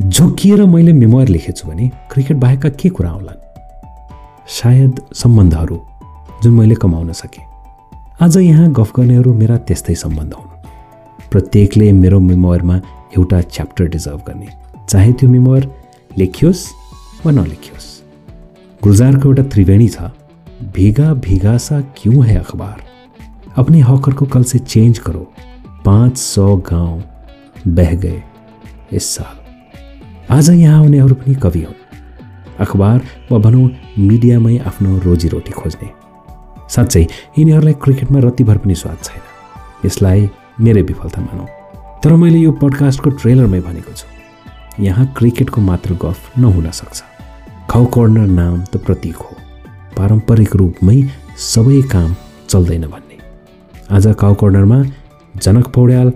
झुकिएर मैले मेमोयर लेखेछु भने क्रिकेट बाहेकका के कुरा आउलान् सायद सम्बन्धहरू जुन मैले कमाउन सकेँ। आज यहाँ गफ गर्नेहरू मेरा त्यस्तै सम्बन्ध हुन्। प्रत्येकले मेरो मेमोयरमा एउटा च्याप्टर डिजर्भ गर्ने। चाहे त्यो मेमोयर लेखियोस् वा नलेखियोस्। गुलजारको एउटा त्रिवेणी छ भिगा भिगा सा क्यों है अखबार? अपने हॉकर को कल से चेंज करो। पाँच सौ गाउँ बह गए इस साल। आज यहाँ आउनेहरू पनि कवि हुन्। अखबार वा भनौँ मिडियामै आफ्नो रोजीरोटी खोज्ने। साँच्चै यिनीहरूलाई क्रिकेटमा रत्तिभर पनि स्वाद छैन। यसलाई मेरै विफलता मानौँ। तर मैले यो पडकास्टको ट्रेलरमै भनेको छु। यहाँ क्रिकेटको मात्र गफ नहुन सक्छ। खाउ कर्नर नाम त प्रतीक हो। पारम्परिक रूपमै सबै काम चल्दैन भन्ने। आज काउ कर्नरमा जनक पौड्याल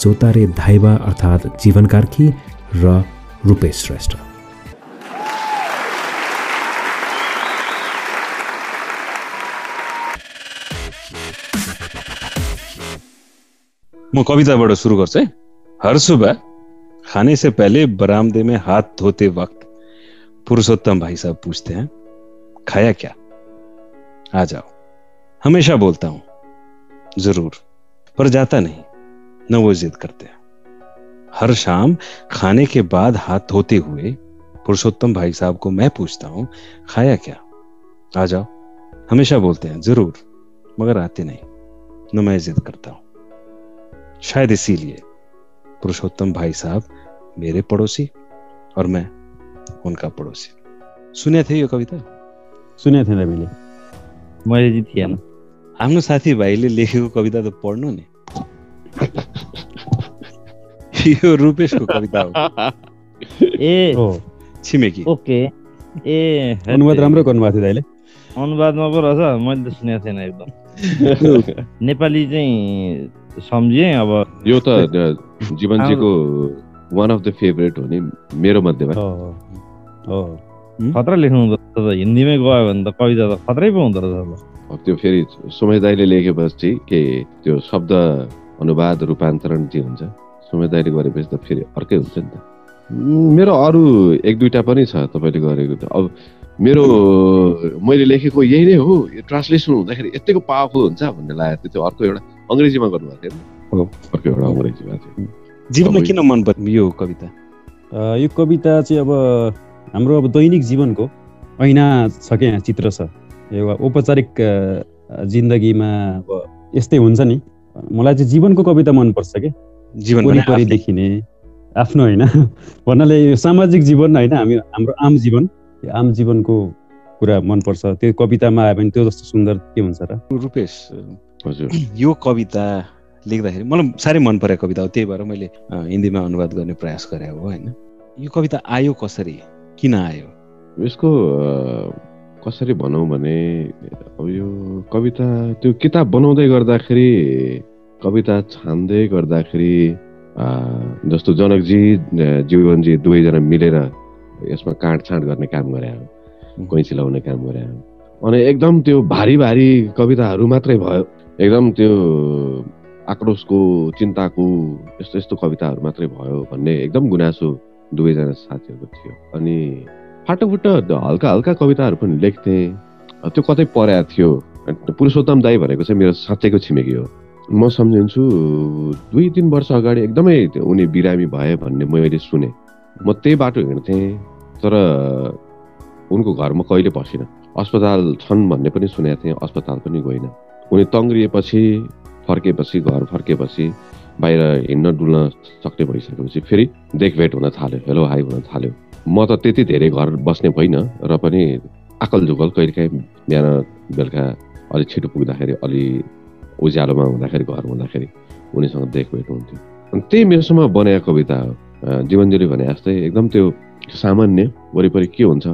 जोतारे धाइबा अर्थात् जीवन कार्की र रूपेश श्रेष्ठ म कविताबाट सुरु गर्छु है। हर सुबह खाने से पहले बरामदे में हाथ धोते वक्त पुरुषोत्तम भाई साहब पूछते हैं, खाया क्या? आ जाओ। हमेशा बोलता हूँ, ज़रूर, पर जाता नहीं न वो जिद करते हर शाम खाने के बाद हाथ धोते हुए पुरुषोत्तम भाई साहब को मैं पूछता हूँ खाया क्या? आ जाओ हमेशा बोलते हैं ज़रूर मगर आते नहीं न मैं जिद करता हूँ। शायद इसीलिए पुरुषोत्तम भाई साहब मेरे पड़ोसी और मैं उनका पड़ोसी। सुने थे यो कविता? सुनेको थिएन मैले मैले चाहिँ थिएन आफ्नो साथीभाइले लेखेको कविता त पढ्नु नि। यो रूपेशको कविता हो। ए हो। छिमेकी। ओके। ए अनुवाद राम्रो गर्नुभएको थियो दाइले। अनुवादमा पो रहेछ मैले त सुनेको थिएन एकदम। नेपाली चाहिँ सम्झेँ अब यो त जीवनजीको वान अफ द फेभरेट हो नि मेरो मध्येमा। हो हो। खतरा लेख्नु हुँदो रहेछ त हिन्दीमै गयो भने त कविता त खत्रै पो हुँदो रहेछ त्यो फेरि सुमेश दाईले लेखेपछि के त्यो शब्द अनुवाद रूपान्तरण जे हुन्छ? सुमेश दाईले गरेपछि त फेरि अर्कै हुन्छ नि त। मेरो अरू एक दुईटा पनि छ तपाईँले गरेको त। अब मेरो मैले लेखेको यही नै हो यो ट्रान्सलेसन हुँदाखेरि यत्तिको पावरफुल हुन्छ भन्ने लागेको थियो। त्यो अर्को एउटा अङ्ग्रेजीमा गर्नुभएको थियो? अर्को एउटा अङ्ग्रेजीमा थियो। जीवनमा किन मन पर्यो यो कविता? यो कविता चाहिँ अब हाम्रो अब दैनिक जीवनको ऐना छ क्या यहाँ चित्र छ। यो औपचारिक जिन्दगीमा अब यस्तै हुन्छ नि। मलाई चाहिँ जीवनको कविता मनपर्छ क्या। जीवन पनि वरिपरि आफ्नै। देखिने आफ्नो होइन। भन्नाले यो सामाजिक जीवन होइन हामी हाम्रो आम जीवन यो आम जीवनको कुरा मनपर्छ। त्यो कवितामा आयो भने त्यो जस्तो सुन्दर के हुन्छ र? रूपेश हजुर। यो कविता लेख्दाखेरि मलाई साह्रै मन परेको कविता हो। त्यही भएर मैले हिन्दीमा अनुवाद गर्ने प्रयास गरे हो होइन। यो कविता आयो कसरी? किन आयो? यसको कसरी भनौँ भने अब यो कविता त्यो किताब बनाउँदै गर्दाखेरि कविता छान्दै गर्दाखेरि जस्तो जनकजी जीवनजी दुवैजना मिलेर यसमा काँडछाँड गर्ने काम गरे कैँची लाउने काम गरे अनि एकदम त्यो भारी भारी कविताहरू मात्रै भयो। एकदम त्यो आक्रोशको चिन्ताको यस्तो यस्तो कविताहरू मात्रै भयो भन्ने एकदम गुनासो दुवैजना साथीहरूको थियो। अनि फाटोफुट्टो हल्का हल्का कविताहरू पनि लेख्थेँ। त्यो कतै परेको थियो। पुरुषोत्तम दाई भनेको चाहिँ मेरो साँच्चैको छिमेकी हो। म सम्झिन्छु दुई तिन वर्ष अगाडि एकदमै उनी बिरामी भए भन्ने मैले सुने। म त्यही बाटो हिँड्थेँ तर उनको घरमा कहिले पसिनँ अस्पताल छन् भन्ने पनि सुनेको थिएँ अस्पताल पनि गइनँ। उनी तङ्ग्रिएपछि फर्केपछि घर फर्केपछि बाहिर हिँड्न डुल्न सक्ने भइसकेपछि फेरि देखभेट हुन थाल्यो हेलो हाई हुन थाल्यो। म त त्यति धेरै घर बस्ने होइन र पनि आकल झुकल कहिलेकाहीँ बिहान बेलुका अलिक छिटो पुग्दाखेरि अलि उज्यालोमा हुँदाखेरि घर हुँदाखेरि उनीसँग देखभेट हुन्थ्यो अनि त्यही मेरोसम्म बनाएको कविता हो जीवनजुली भने जस्तै एकदम त्यो सामान्य वरिपरि के हुन्छ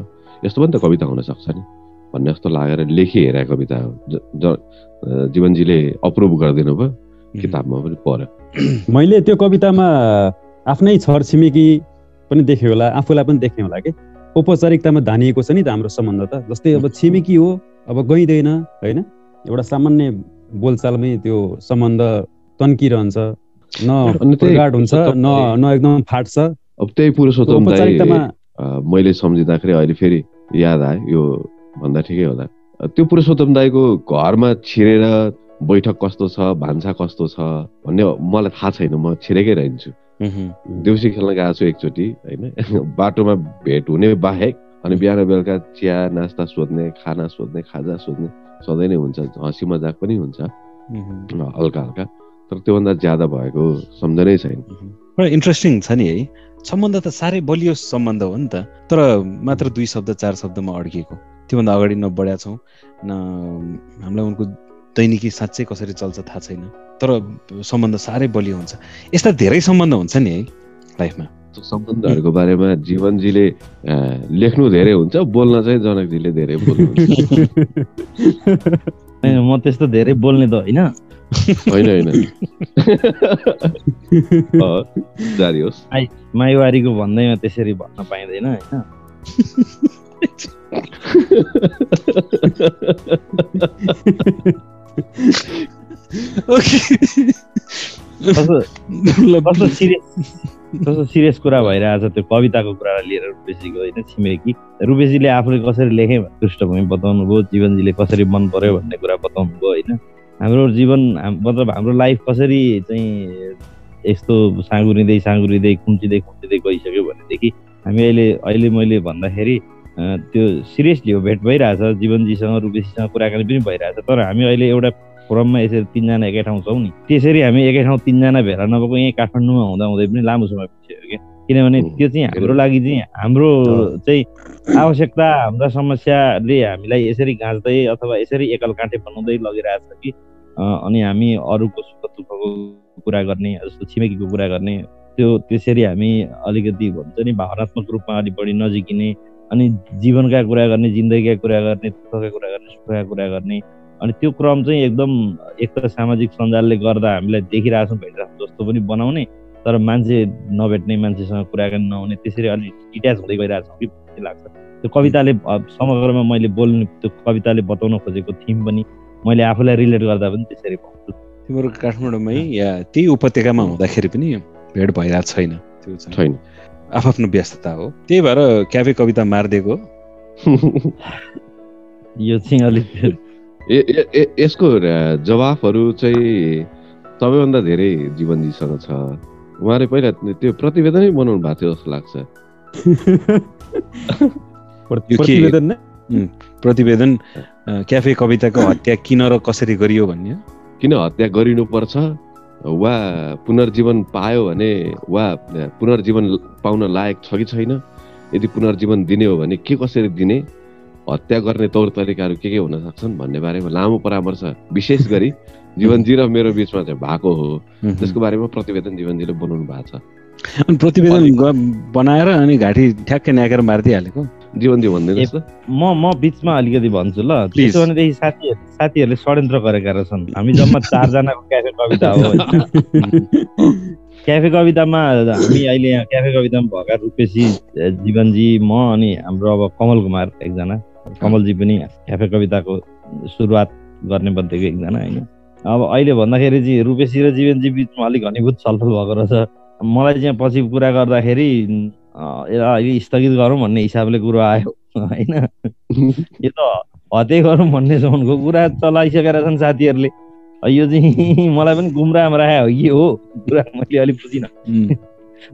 यस्तो पनि त कविता हुनसक्छ नि। भन्ने जस्तो लागेर लेखी हेरेको कविता हो। ज- जीवनजीले अप्रुभ गरिदिनु भयो किताबमा पनि पऱ्यो मैले त्यो कवितामा आफ्नै छर छिमेकी पनि देखेँ होला आफूलाई पनि देखेँ होला कि। औपचारिकतामा धानिएको छ नि त हाम्रो सम्बन्ध त। जस्तै अब छिमेकी हो अब गइँदैन होइन? एउटा सामान्य बोलचालमै त्यो सम्बन्ध तन्किरहन्छ न हुन्छ न न एकदम फाट्छ। अब त्यही अ, मैले सम्झिँदाखेरि अहिले फेरि याद आयो यो भन्दा ठिकै होला। त्यो पुरुषोत्तम दाईको घरमा छिरेर बैठक कस्तो छ भान्सा कस्तो छ भन्ने मलाई थाहा छैन म छिरेकै रहन्छु। देउसी खेल्न गएको छु एकचोटि होइन? बाटोमा भेट हुने बाहेक अनि बिहान बेलुका चिया नास्ता सोध्ने खाना सोध्ने खाजा सोध्ने सधैँ नै हुन्छ हँसी मजाक पनि हुन्छ। हल्का हल्का। तर त्योभन्दा ज्यादा भएको सम्झनै छैन। इन्ट्रेस्टिङ छ नि है। सम्बन्ध त साह्रै बलियो सम्बन्ध हो नि त। तर मात्र दुई शब्द चार शब्दमा अड्किएको। त्योभन्दा अगाडि न बढ्या छौँ न हामीलाई उनको दैनिकी साँच्चै कसरी चल्छ थाहा छैन। तर सम्बन्ध साह्रै बलियो हुन्छ। यस्ता धेरै सम्बन्ध हुन्छ नि है लाइफमा। सम्बन्धहरूको बारेमा जीवनजीले लेख्नु धेरै हुन्छ बोल्न चाहिँ जनकजीले धेरै बोल्नुहुन्छ। होइन, म त्यस्तो धेरै बोल्ने त होइन। होइन होइन। अ, जारी होस्। माइवारीको भन्दैमा त्यसरी भन्न पाइँदैन होइन। कस्तो कस्तो सिरियस कुरा भइरहेछ त्यो कविताको कुरालाई लिएर रुपेशीको होइन छिमेकी रुपेशीले आफूले कसरी लेखेँ पृष्ठभूमि बताउनु भयो जीवनजीले कसरी मन पर्यो भन्ने कुरा बताउनु भयो होइन। हाम्रो जीवन मतलब हाम्रो लाइफ कसरी चाहिँ यस्तो साँगुरिँदै साँगुरिँदै खुम्चिँदै खुम्चिँदै गइसक्यो भनेदेखि हामी अहिले अहिले मैले भन्दाखेरि त्यो सिरियसली हो भेट भइरहेछ जीवनजीसँग रुपेशीसँग कुराकानी पनि भइरहेछ तर हामी अहिले एउटा फोरममा यसरी तिनजना एकै ठाउँ छौँ नि। त्यसरी हामी एकै ठाउँ तिनजना भेला नभएको यहीँ काठमाडौँमा हुँदा हुँदै पनि लामो समय पुग्यो क्या। किनभने हुँ, त्यो चाहिँ हाम्रो लागि चाहिँ हाम्रो चाहिँ आवश्यकता हाम्रा समस्याले हामीलाई यसरी गाँच्दै अथवा यसरी एकल काँटे बनाउँदै लगिरहेछ कि अ, अनि हामी अरूको सुख दुःखको कुरा गर्ने जस्तो छिमेकीको कुरा गर्ने त्यो त्यसरी हामी अलिकति भन्छ नि भावनात्मक रूपमा अलिक बढी नजिकिने अनि जीवनका कुरा गर्ने जिन्दगीका कुरा गर्ने दुःखका कुरा गर्ने सुखका कुरा गर्ने अनि त्यो क्रम चाहिँ एकदम एक त सामाजिक सञ्जालले गर्दा हामीलाई देखिरहेछौँ भेटिरहेछौँ जस्तो पनि बनाउने तर मान्छे नभेट्ने मान्छेसँग कुराकानी नहुने त्यसरी अलिक डिट्याच हुँदै गइरहेछौँ कि भन्ने लाग्छ। त्यो कविताले समग्रमा मैले बोल्ने त्यो कविताले बताउन खोजेको थिम पनि मैले आफूलाई रिलेट गर्दा पनि त्यसरी पाउँछु तिम्रो काठमाडौँमै या त्यही उपत्यकामा हुँदाखेरि पनि भेट भइरहेको छैन त्यो छैन। आफ्नो व्यस्तता हो। त्यही भएर क्याफे कविता मारिदिएको। यो चाहिँ अलिक यसको जवाफहरू चाहिँ सबैभन्दा धेरै जीवनजीसँग छ। उहाँले पहिला त्यो प्रतिवेदनै बनाउनु भएको थियो जस्तो लाग्छ। प्रतिवेदन क्याफे कविताको हत्या किन र कसरी गरियो भन्ने? किन हत्या गरिनुपर्छ? वा पुनर्जीवन पायो भने वा पुनर्जीवन पाउन लायक छ कि छैन? यदि पुनर्जीवन दिने हो भने के कसरी दिने? हत्या गर्ने तौर तरिकाहरू के के हुन सक्छन् भन्ने बारेमा लामो परामर्श विशेष गरी जीवनजी र मेरो बिचमा चाहिँ भएको हो। त्यसको बारेमा प्रतिवेदन जीवनजीले बनाउनु भएको छ। अनि प्रतिवेदन बनाएर अनि घाँटी ठ्याक्कै न्याकेर मारिदिइहालेको? जीवनजी भनिदिनुहोस् त। म म बिचमा अलिकति भन्छु ल. त्यसो भनेदेखि साथी साथीहरूले षड्यन्त्र गरेका रहेछन्। हामी जम्मा चारजनाको क्याफे कविता हो? क्याफे कवितामा हामी अहिले यहाँ क्याफे कवितामा भएका रूपेशी जीवनजी म अनि हाम्रो अब कमल कुमार एकजना। कमलजी पनि क्याफे कविताको सुरुवात गर्ने मध्येको एकजना होइन। अब अहिले भन्दाखेरि चाहिँ रूपेशी र जीवनजी बिचमा अलिक घनीभूत छलफल भएको रहेछ। मलाई चाहिँ पछि कुरा गर्दाखेरि अँ, यो स्थगित गरौँ भन्ने हिसाबले कुरो आयो होइन? यो त हत्या गरौँ भन्नेसम्मको कुरा चलाइसकेका छन् साथीहरूले। यो चाहिँ मलाई पनि गुमराहमा राखेको हो कि हो? कुरा मैले अलिक बुझिनँ।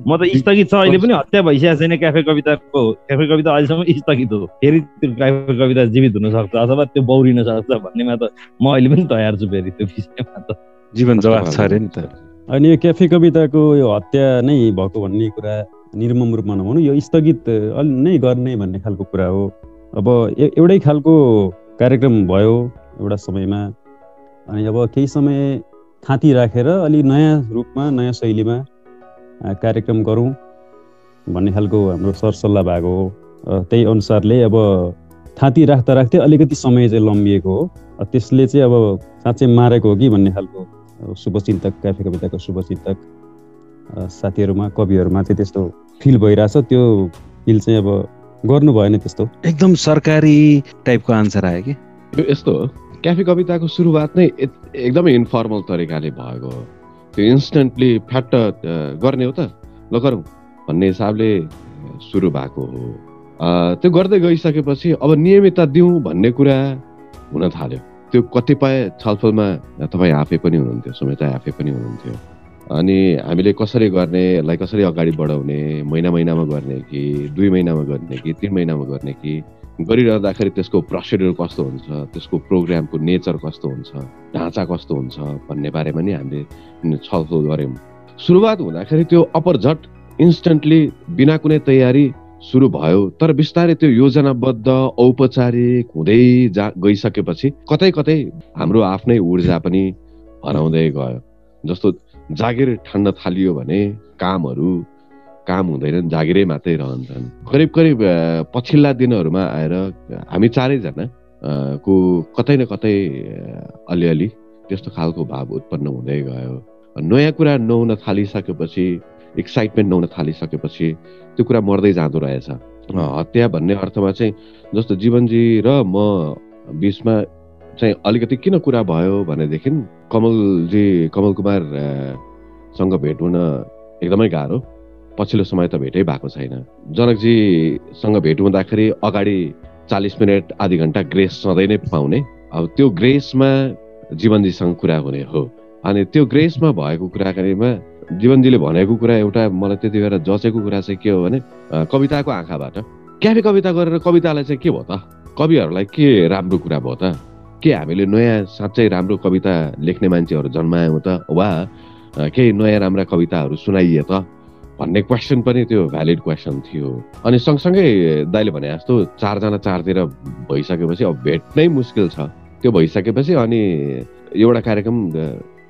म त स्थगित छ अहिले पनि हत्या भइसकेको छैन क्याफे कविताको क्याफे कविता अहिलेसम्म स्थगित हो। फेरि त्यो क्याफे कविता जीवित हुन सक्छ अथवा त्यो बौरिन सक्छ भन्नेमा त म अहिले पनि तयार छु फेरि त्यो विषयमा त। जीवन जवाफ छ अरे नि त। अनि यो क्याफे कविताको यो हत्या नै भएको भन्ने कुरा निर्मम रूपमा नभनौँ यो स्थगित अलि नै गर्ने भन्ने खालको कुरा हो। अब एउटै खालको कार्यक्रम भयो एउटा समयमा अनि अब केही समय थाँती राखेर अलि नयाँ रूपमा नयाँ शैलीमा कार्यक्रम गरौँ भन्ने खालको हाम्रो सरसल्लाह भएको हो। त्यही अनुसारले अब थाँती राख्दा राख्दै अलिकति समय चाहिँ लम्बिएको हो। त्यसले चाहिँ अब साँच्चै मारेको हो कि भन्ने खालको शुभचिन्तक क्याफे कविताको शुभचिन्तक साथीहरूमा कविहरूमा चाहिँ त्यस्तो फिल भइरहेछ। त्यो फिल चाहिँ अब गर्नु भएन त्यस्तो। एकदम सरकारी टाइपको आन्सर आयो कि? यो यस्तो हो। क्याफे कविताको सुरुवात नै एक- एकदमै इन्फर्मल तरिकाले भएको हो। त्यो इन्स्टेन्टली फ्याट गर्ने हो त। ल गरौँ भन्ने हिसाबले सुरु भएको हो। त्यो गर्दै गइसकेपछि अब नियमितता दिउँ भन्ने कुरा हुन थाल्यो। त्यो कतिपय छलफलमा तपाईँ आफै पनि हुनुहुन्थ्यो सुमिता आफै पनि हुनुहुन्थ्यो। अनि हामीले कसरी गर्ने यसलाई कसरी अगाडि बढाउने महिना महिनामा गर्ने कि दुई महिनामा गर्ने कि तिन महिनामा गर्ने कि गरिरहँदाखेरि त्यसको प्रोसिड्युर कस्तो हुन्छ त्यसको प्रोग्रामको नेचर कस्तो हुन्छ ढाँचा कस्तो हुन्छ भन्ने बारेमा नि हामीले छलफल गऱ्यौँ। सुरुवात हुँदाखेरि त्यो अपरझट इन्स्टेन्टली बिना कुनै तयारी सुरु भयो तर बिस्तारै त्यो योजनाबद्ध औपचारिक हुँदै जा गइसकेपछि कतै कतै हाम्रो आफ्नै ऊर्जा पनि हराउँदै गयो। जस्तो जागिर ठान्न थालियो भने कामहरू काम हुँदैनन् जागिरै मात्रै रहन्छन्। करिब करिब पछिल्ला दिनहरूमा आएर हामी चारैजना को कतै न कतै अलिअलि त्यस्तो खालको भाव उत्पन्न हुँदै गयो। नयाँ कुरा नहुन थालिसकेपछि एक्साइटमेन्ट नहुन थालिसकेपछि त्यो कुरा मर्दै जाँदो रहेछ। हत्या भन्ने अर्थमा चाहिँ जस्तो जीवनजी र म बिचमा चाहिँ अलिकति किन कुरा भयो भनेदेखि कमलजी कमल कुमार अ, सँग भेट हुन एकदमै गाह्रो। पछिल्लो समय त भेटै भएको छैन। जनकजीसँग भेट हुँदाखेरि अगाडि चालिस मिनट आधी घन्टा ग्रेस सधैँ नै पाउने। अब त्यो ग्रेसमा जीवनजीसँग कुरा हुने हो। अनि त्यो ग्रेसमा भएको कुराकानीमा जीवनजीले भनेको कुरा एउटा मलाई त्यति बेला जचेको कुरा चाहिँ के हो भने कविताको आँखाबाट। क्याफे कविता गरेर कवितालाई चाहिँ के भयो त? कविहरूलाई के राम्रो कुरा भयो त? के हामीले नयाँ साँच्चै राम्रो कविता लेख्ने मान्छेहरू जन्मायौँ त? वा केही नयाँ राम्रा कविताहरू सुनाइए त? भन्ने क्वेसन पनि त्यो भ्यालिड क्वेसन थियो। अनि सँगसँगै दाइले भने जस्तो चारजना चारतिर भइसकेपछि अब भेट्नै मुस्किल छ। त्यो भइसकेपछि अनि एउटा कार्यक्रम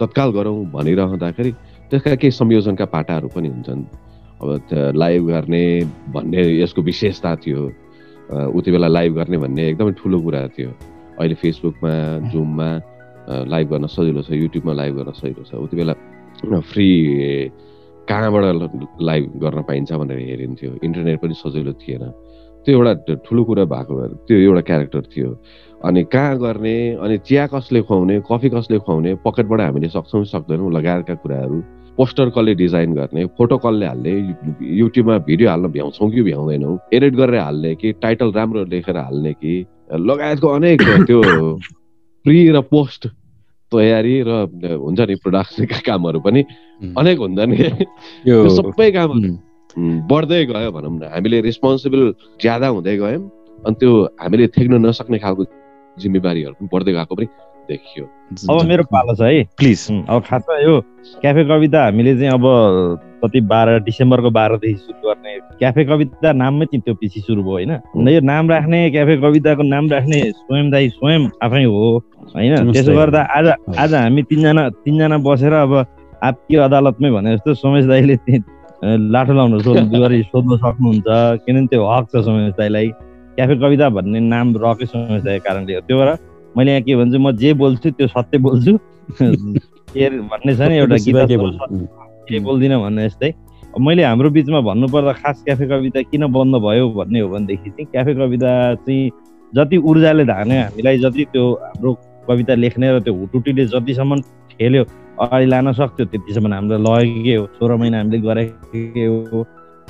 तत्काल गरौँ भनिरहँदाखेरि त्यसका केही संयोजनका पाटाहरू पनि हुन्छन्। अब लाइभ गर्ने भन्ने यसको विशेषता थियो। उति बेला लाइभ गर्ने भन्ने एकदमै ठुलो कुरा थियो। अहिले फेसबुकमा जुममा लाइभ गर्न सजिलो छ युट्युबमा लाइभ गर्न सजिलो छ। उति बेला फ्री कहाँबाट लाइभ गर्न पाइन्छ भनेर हेरिन्थ्यो। इन्टरनेट पनि सजिलो थिएन। त्यो एउटा ठुलो कुरा भएको भएर त्यो एउटा क्यारेक्टर थियो। अनि कहाँ गर्ने अनि चिया कसले खुवाउने कफी कसले खुवाउने पकेटबाट हामीले सक्छौँ सक्दैनौँ लगायतका कुराहरू। पोस्टर कसले डिजाइन गर्ने फोटो कसले हाल्ने युट्युबमा भिडियो हाल्न भ्याउँछौँ कि भ्याउँदैनौँ एडिट गरेर हाल्ने कि टाइटल राम्रो लेखेर हाल्ने कि लगायतको अनेक त्यो प्री र पोस्ट तयारी र हुन्छ नि प्रोडक्सनका कामहरू पनि अनेक हुन्छन् नि। यो सबै कामहरू बढ्दै गयो भनौँ न। हामीले रेस्पोन्सिबल ज्यादा हुँदै गयौँ। अनि त्यो हामीले थेग्न नसक्ने खालको जिम्मेवारीहरू पनि बढ्दै गएको पनि देखियो। अब मेरो पालो छ है। प्लिज अब खासमा यो। क्याफे कविता हामीले चाहिँ अब कति बाह्र डिसेम्बरको बाह्रदेखि सुरु गर्ने क्याफे कविता नाममै चाहिँ त्यो पछि सुरु भयो होइन? अन्त यो नाम राख्ने क्याफे कविताको नाम राख्ने स्वयं दाई स्वयं आफै हो होइन। त्यसो गर्दा आज आज हामी तिनजना तिनजना बसेर अब आपकी अदालतमै भने जस्तो सोमेश दाईले लाठो लाउनु सोध्नु गरी सोध्न सक्नुहुन्छ। किनभने त्यो हक छ सोमेश दाईलाई। क्याफे कविता भन्ने नाम रकै सोमेश दाईको कारणले हो। त्यो भएर मैले यहाँ के भन्छु म जे बोल्छु त्यो सत्य बोल्छु। के भन्ने छ नि एउटा गीत के बोल्दिनँ भन्ने जस्तै। मैले हाम्रो बिचमा भन्नुपर्दा खास क्याफे कविता किन बन्द भयो भन्ने हो भनेदेखि चाहिँ क्याफे कविता चाहिँ जति ऊर्जाले धाने हामीलाई जति त्यो हाम्रो कविता लेख्ने र त्यो हुटुटीले जतिसम्म ठेल्यो अगाडि लान सक्थ्यो त्यतिसम्म हामीलाई लगेकै हो। सोह्र महिना हामीले गरेकै हो।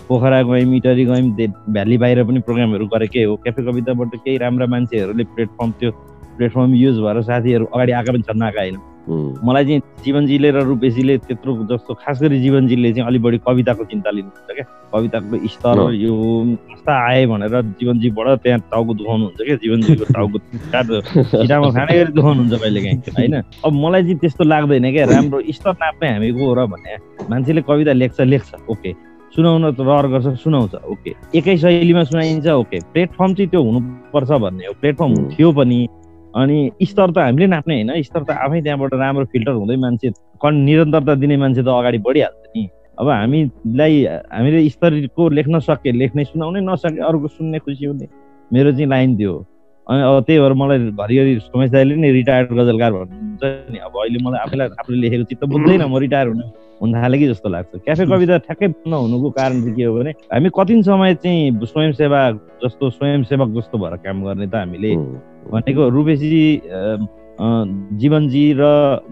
पोखरा गयौँ इटरी गयौँ भ्याली बाहिर पनि प्रोग्रामहरू गरेकै हो। क्याफे कविताबाट केही राम्रा मान्छेहरूले प्लेटफर्म त्यो प्लेटफर्म युज भएर साथीहरू अगाडि आएका पनि छन् नआएका होइन। मलाई चाहिँ जीवनजीले र रूपेशीले त्यत्रो जस्तो खास गरी जीवनजीले चाहिँ अलिक बढी कविताको चिन्ता लिनुहुन्छ क्या। कविताको स्तर। यो कस्ता आए भनेर जीवनजीबाट त्यहाँ टाउको दुखाउनुहुन्छ क्या जीवनजीको टाउको छिटामा खाने गरी दुखाउनुहुन्छ कहिले काहीँ होइन? अब मलाई चाहिँ त्यस्तो लाग्दैन क्या राम्रो स्तर नाप्ने हामीको हो र भन्ने। मान्छेले कविता लेख्छ लेख्छ ओके। सुनाउन त रहर गर्छ सुनाउँछ ओके। एकै शैलीमा सुनाइन्छ ओके। प्लेटफर्म चाहिँ त्यो हुनुपर्छ भन्ने हो प्लेटफर्म। थियो पनि। अनि स्तर त हामीले नाप्ने होइन। स्तर त आफै त्यहाँबाट राम्रो फिल्टर हुँदै मान्छे कन् निरन्तरता दिने मान्छे त अगाडि बढिहाल्छ नि। अब हामीलाई हामीले स्तरको लेख्न सके लेख्ने सुनाउने नसके अर्को सुन्ने खुसी हुने। मेरो चाहिँ लाइन हो। अनि अब त्यही भएर मलाई घरिघरि सोमेश नै रिटायर्ड गजलकार भन्नुहुन्छ नि। अब अहिले मलाई आफैलाई आफूले लेखेको चित्त बुझ्दैन म रिटायर हुन हुन थालेँ कि जस्तो लाग्छ? क्याफे कविता ठ्याक्कै नहुनुको कारण चाहिँ के हो भने हामी कति समय चाहिँ स्वयंसेवा जस्तो स्वयंसेवक जस्तो भएर काम गर्ने त हामीले भनेको रूपेशी जीवनजी र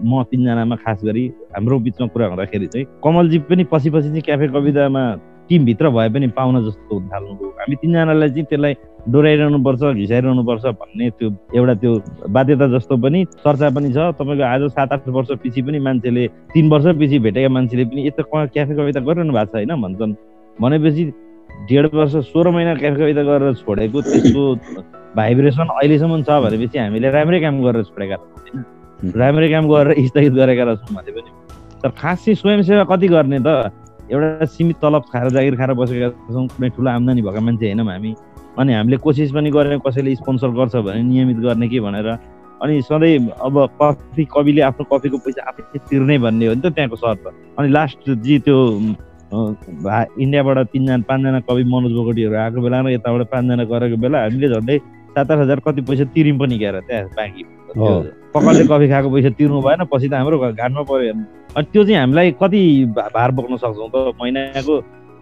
म तिनजनामा खास गरी हाम्रो बिचमा कुरा हुँदाखेरि चाहिँ कमलजी पनि पछि पछि चाहिँ क्याफे कवितामा टिमभित्र भए पनि पाउन जस्तो हुन थाल्नुभयो हामी तिनजनालाई चाहिँ त्यसलाई डोराइरहनुपर्छ घिसाइरहनुपर्छ भन्ने त्यो एउटा त्यो बाध्यता जस्तो पनि चर्चा पनि छ। तपाईँको आज सात आठ वर्ष पछि पनि मान्छेले तिन वर्ष पछि भेटेका मान्छेले पनि यस्तो क्याफे कविता गरिरहनु भएको छ होइन भन्छन्। भनेपछि डेढ वर्ष सोह्र महिना क्याफे कविता गरेर छोडेको त्यसको भाइब्रेसन अहिलेसम्म छ भनेपछि हामीले राम्रै काम गरेर छोडेका राम्रै काम गरेर स्थगित गरेका रहेछौँ भने पनि। तर खास चाहिँ स्वयंसेवा कति गर्ने त? एउटा सीमित तलब खाएर जागिर खाएर बसेका छौँ कुनै ठुलो आम्दानी भएका मान्छे होइनौँ हामी। अनि हामीले कोसिस पनि गरेँ कसैले स्पोन्सर गर्छ भने नियमित गर्ने कि भनेर। अनि सधैँ अब कफी कविले आफ्नो कफीको पैसा आफै तिर्ने भन्ने हो नि त त्यहाँको शर्त। अनि लास्ट जी त्यो भा इन्डियाबाट तिनजना पाँचजना कवि मनोज बोगटीहरू आएको बेला र यताबाट पाँचजना गरेको बेला हामीले झन्डै सात आठ हजार कति पैसा तिर्यौँ पनि गएर त्यहाँ बाँकी। पकलले कफी खाएको पैसा तिर्नु भएन पछि त हाम्रो घाटमा पऱ्यो अनि त्यो चाहिँ हामीलाई कति भार बोक्न सक्छौँ त? महिनाको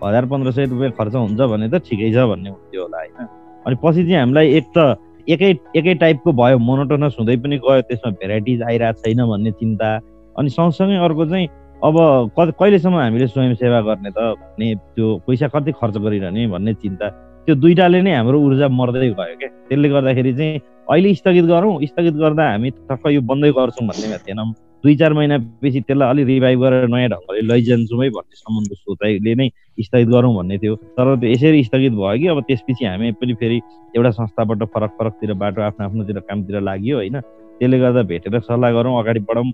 हजार पन्ध्र सय रुपियाँ खर्च हुन्छ भने त ठिकै छ भन्ने हुन्थ्यो होला होइन? अनि पछि चाहिँ हामीलाई एक त एकै एकै टाइपको भयो मोनोटोनस हुँदै पनि गयो त्यसमा भेराइटिज आइरहेको छैन भन्ने चिन्ता। अनि सँगसँगै अर्को चाहिँ अब क कहिलेसम्म हामीले स्वयंसेवा गर्ने त भन्ने त्यो पैसा कति खर्च गरिरहने भन्ने चिन्ता। त्यो दुइटाले नै हाम्रो ऊर्जा मर्दै गयो क्या। त्यसले गर्दाखेरि चाहिँ अहिले स्थगित गरौँ स्थगित गर्दा हामी टक्क यो बन्दै गर्छौँ भन्नेमा थिएनौँ दुई चार महिनापछि त्यसलाई अलिक रिभाइभ गरेर नयाँ ढङ्गले लैजान्छौँ है भन्ने सम्बन्धको सोचाइले नै स्थगित गरौँ भन्ने थियो। तर त्यो यसरी स्थगित भयो कि अब त्यसपछि हामी पनि फेरि एउटा संस्थाबाट फरक फरकतिर बाटो आफ्नो आफ्नोतिर कामतिर लाग्यो होइन। त्यसले गर्दा भेटेर सल्लाह गरौँ अगाडि बढौँ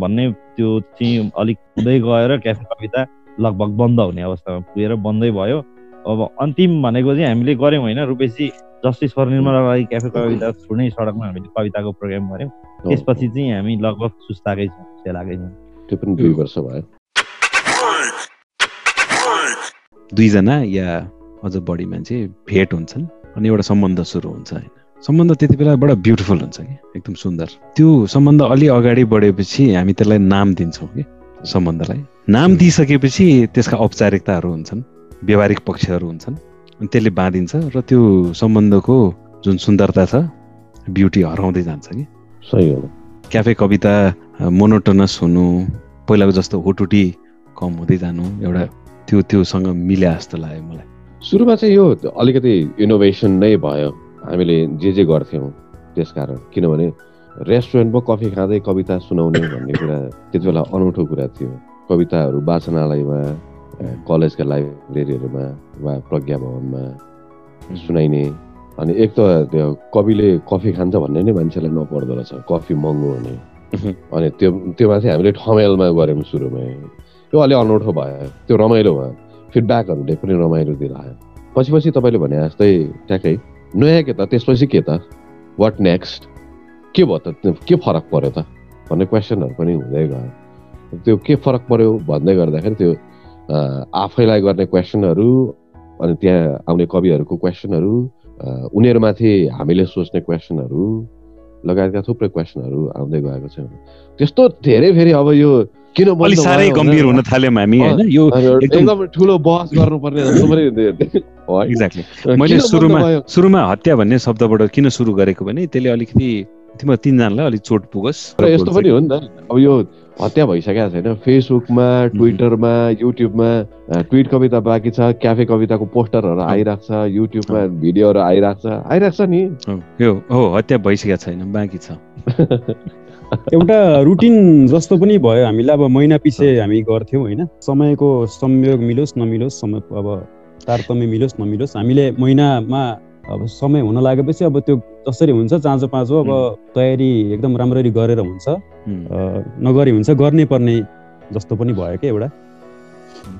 भन्ने त्यो चाहिँ अलिक हुँदै गएर क्याफे कविता लगभग बन्द हुने अवस्थामा पुगेर बन्दै भयो। अब अन्तिम भनेको चाहिँ हामीले गऱ्यौँ होइन रुपेशी जस्टिस फर निर्मला लागि क्याफे कविता छुट्नै सडकमा हामीले कविताको प्रोग्राम गऱ्यौँ। त्यसपछि चाहिँ हामी लगभग सुस्ताकै छौँ सेलाकै छौँ। त्यो पनि दुई वर्ष भयो। दुईजना या अझ बढी मान्छे भेट हुन्छन् अनि एउटा सम्बन्ध सुरु हुन्छ होइन। सम्बन्ध त्यति बेला बडा ब्युटिफुल हुन्छ कि एकदम सुन्दर। त्यो सम्बन्ध अलि अगाडि बढेपछि हामी त्यसलाई नाम दिन्छौँ कि सम्बन्धलाई। नाम दिइसकेपछि त्यसका औपचारिकताहरू हुन्छन् व्यवहारिक पक्षहरू हुन्छन्। त्यसले बाँधिन्छ र त्यो सम्बन्धको जुन सुन्दरता छ ब्युटी हराउँदै जान्छ कि। सही हो। क्याफे कविता मोनोटोनस हुनु पहिलाको जस्तो हुटुटी कम हुँदै जानु एउटा त्यो त्योसँग मिल्या जस्तो लाग्यो मलाई। सुरुमा चाहिँ यो अलिकति इनोभेसन नै भयो। हामीले जे जे गर्थ्यौँ त्यसकारण। किनभने रेस्टुरेन्टमा कफी खाँदै कविता सुनाउने भन्ने कुरा त्यति बेला अनौठो कुरा थियो। कविताहरू वाचनालयमा कलेजका लाइब्रेरीहरूमा वा प्रज्ञा भवनमा सुनाइने। अनि एक त त्यो कविले कफी खान्छ भन्ने नै मान्छेलाई नपर्दो रहेछ कफी महँगो हुने। अनि त्यो त्यो माथि हामीले ठमेलमा गऱ्यौँ सुरुमा। त्यो अलिक अनौठो भयो त्यो रमाइलो भयो। फिडब्याकहरूले पनि रमाइलो दिइरह्यो पछि पछि तपाईँले भने जस्तै ट्याक्कै नयाँ के त? त्यसपछि के त? वाट नेक्स्ट के भयो त? के फरक पर्यो त? भन्ने क्वेसनहरू पनि हुँदै गयो। त्यो के फरक पर्यो भन्दै गर्दाखेरि त्यो आफैलाई गर्ने क्वेसनहरू अनि त्यहाँ आउने कविहरूको क्वेसनहरू उनीहरूमाथि हामीले सोच्ने क्वेसनहरू लगायतका थुप्रै क्वेसनहरू आउँदै गएको छ। त्यस्तो धेरै फेरि अब यो किन अलि साह्रै गम्भीर हुन थाल्यौँ हामी होइन? यो एकदम ठुलो बहस गर्नुपर्ने एक्ज्याक्टली मैले सुरुमा सुरुमा हत्या भन्ने शब्दबाट किन सुरु गरेको भने त्यसले अलिकति तिम्रो तिनजनालाई अलिक चोट पुगोस् यस्तो पनि हो नि त। अब यो हत्या भइसकेको छैन फेसबुकमा ट्विटरमा युट्युबमा ट्विट कविता बाँकी छ क्याफे कविताको पोस्टरहरू आइरहेको छ युट्युबमा भिडियोहरू आइरहेको छ आइरहेको छ नि यो हो हत्या भइसकेको छैन बाँकी छ। एउटा रुटिन जस्तो पनि भयो हामीलाई अब महिना पछि हामी गर्थ्यौँ होइन? समयको संयोग मिलोस् नमिलोस् समय अब तारतम्य मिलोस् नमिलोस्। हामीले महिनामा अब समय हुन लागेपछि अब त्यो जसरी हुन्छ चाँचो पाँचो अब तयारी एकदम राम्ररी गरेर हुन्छ। नगरी हुन्छ गर्नै पर्ने जस्तो पनि भयो क्या एउटा।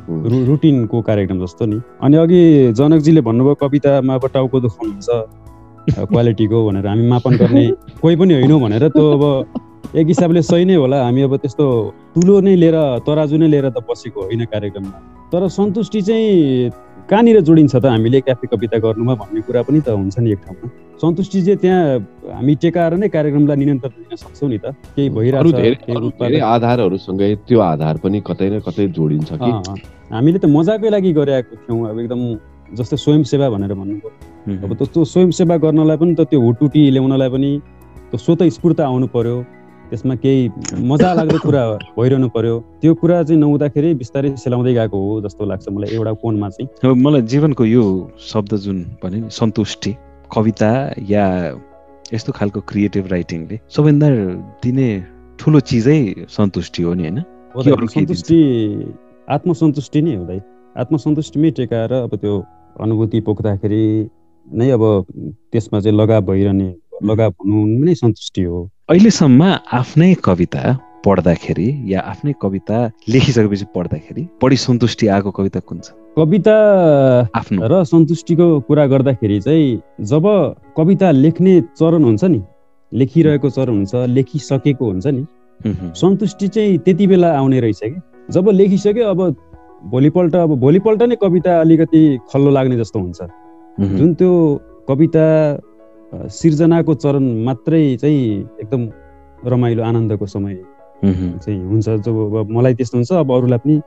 रु रुटिनको कार्यक्रम जस्तो नि। अनि अघि जनकजीले भन्नुभयो कवितामा अब टाउको दुखाउनुहुन्छ क्वालिटीको भनेर हामी मापन गर्ने कोही पनि होइनौँ भनेर त्यो अब एक हिसाबले सही नै होला। हामी अब त्यस्तो तुलो नै लिएर तराजु नै लिएर त बसेको होइन कार्यक्रममा। तर सन्तुष्टि चाहिँ कहाँनिर जोडिन्छ त? हामीले क्याफे कविता गर्नुमा भन्ने कुरा पनि त हुन्छ नि एक ठाउँमा। सन्तुष्टि चाहिँ त्यहाँ हामी टेकाएर नै कार्यक्रमलाई निरन्तर दिन सक्छौँ नि त। केही भइरहेको आधारहरूसँगै त्यो आधार पनि कतै न कतै जोडिन्छ कि? हामीले त मजाकै लागि गरेको थियौँ। अब एकदम जस्तै स्वयंसेवा भनेर भन्नुभयो। अब त्यो स्वयंसेवा गर्नलाई पनि त त्यो हुटुटी ल्याउनलाई पनि त्यो स्वत स्फूर्त आउनु पर्यो। त्यसमा केही मजा लाग्दो कुरा भइरहनु पर्यो। त्यो कुरा चाहिँ नहुँदाखेरि बिस्तारै सेलाउँदै गएको हो जस्तो लाग्छ मलाई एउटा कोणमा चाहिँ। अब मलाई जीवनको यो शब्द जुन भने नि सन्तुष्टि कविता या यस्तो खालको क्रिएटिभ राइटिङले सबैभन्दा दिने ठुलो चिजै सन्तुष्टि हो नि होइन? सन्तुष्टि आत्मसन्तुष्टि नै हो दाइ। आत्मसन्तुष्टिमै टेकाएर अब त्यो अनुभूति पोख्दाखेरि नै अब त्यसमा चाहिँ लगाव भइरहने लगाव हुनु नै सन्तुष्टि हो। अहिलेसम्म आफ्नै कविता पढ्दाखेरि या आफ्नै कविता लेखिसकेपछि पढ्दाखेरि बढी सन्तुष्टि आएको कविता कुन छ? कविता आफ्नो। र सन्तुष्टिको कुरा गर्दाखेरि चाहिँ जब कविता लेख्ने चरण हुन्छ नि लेखिरहेको चरण हुन्छ लेखिसकेको हुन्छ नि सन्तुष्टि चाहिँ त्यति बेला आउने रहेछ कि? जब लेखिसक्यो अब भोलिपल्ट अब भोलिपल्ट नै कविता अलिकति खल्लो लाग्ने जस्तो हुन्छ। जुन त्यो कविता सिर्जनाको चरण मात्रै चाहिँ एकदम रमाइलो आनन्दको समय चाहिँ हुन्छ। जब अब मलाई त्यस्तो हुन्छ अब अरूलाई पनि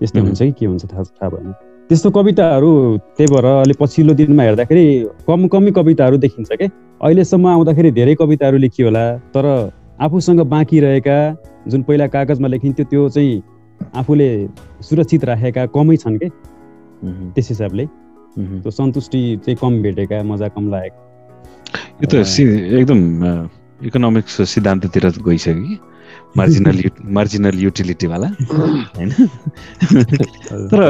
त्यस्तै। हुन्छ कि के हुन्छ थाहा थाहा भएन। त्यस्तो कविताहरू त्यही भएर अलि पछिल्लो दिनमा हेर्दाखेरि कम कमी कविताहरू देखिन्छ के? अहिलेसम्म आउँदाखेरि धेरै कविताहरू लेखियो होला तर आफूसँग बाँकी रहेका जुन पहिला कागजमा लेखिन्थ्यो त्यो चाहिँ आफूले सुरक्षित राखेका कमै छन् के? त्यस हिसाबले। त्यो सन्तुष्टि चाहिँ कम भेटेका मजा कम लागेको। यो त सि एकदम इकोनोमिक्स सिद्धान्ततिर गइसक्यो कि? मार्जिनल मार्जिनल युटिलिटीवाला होइन? तर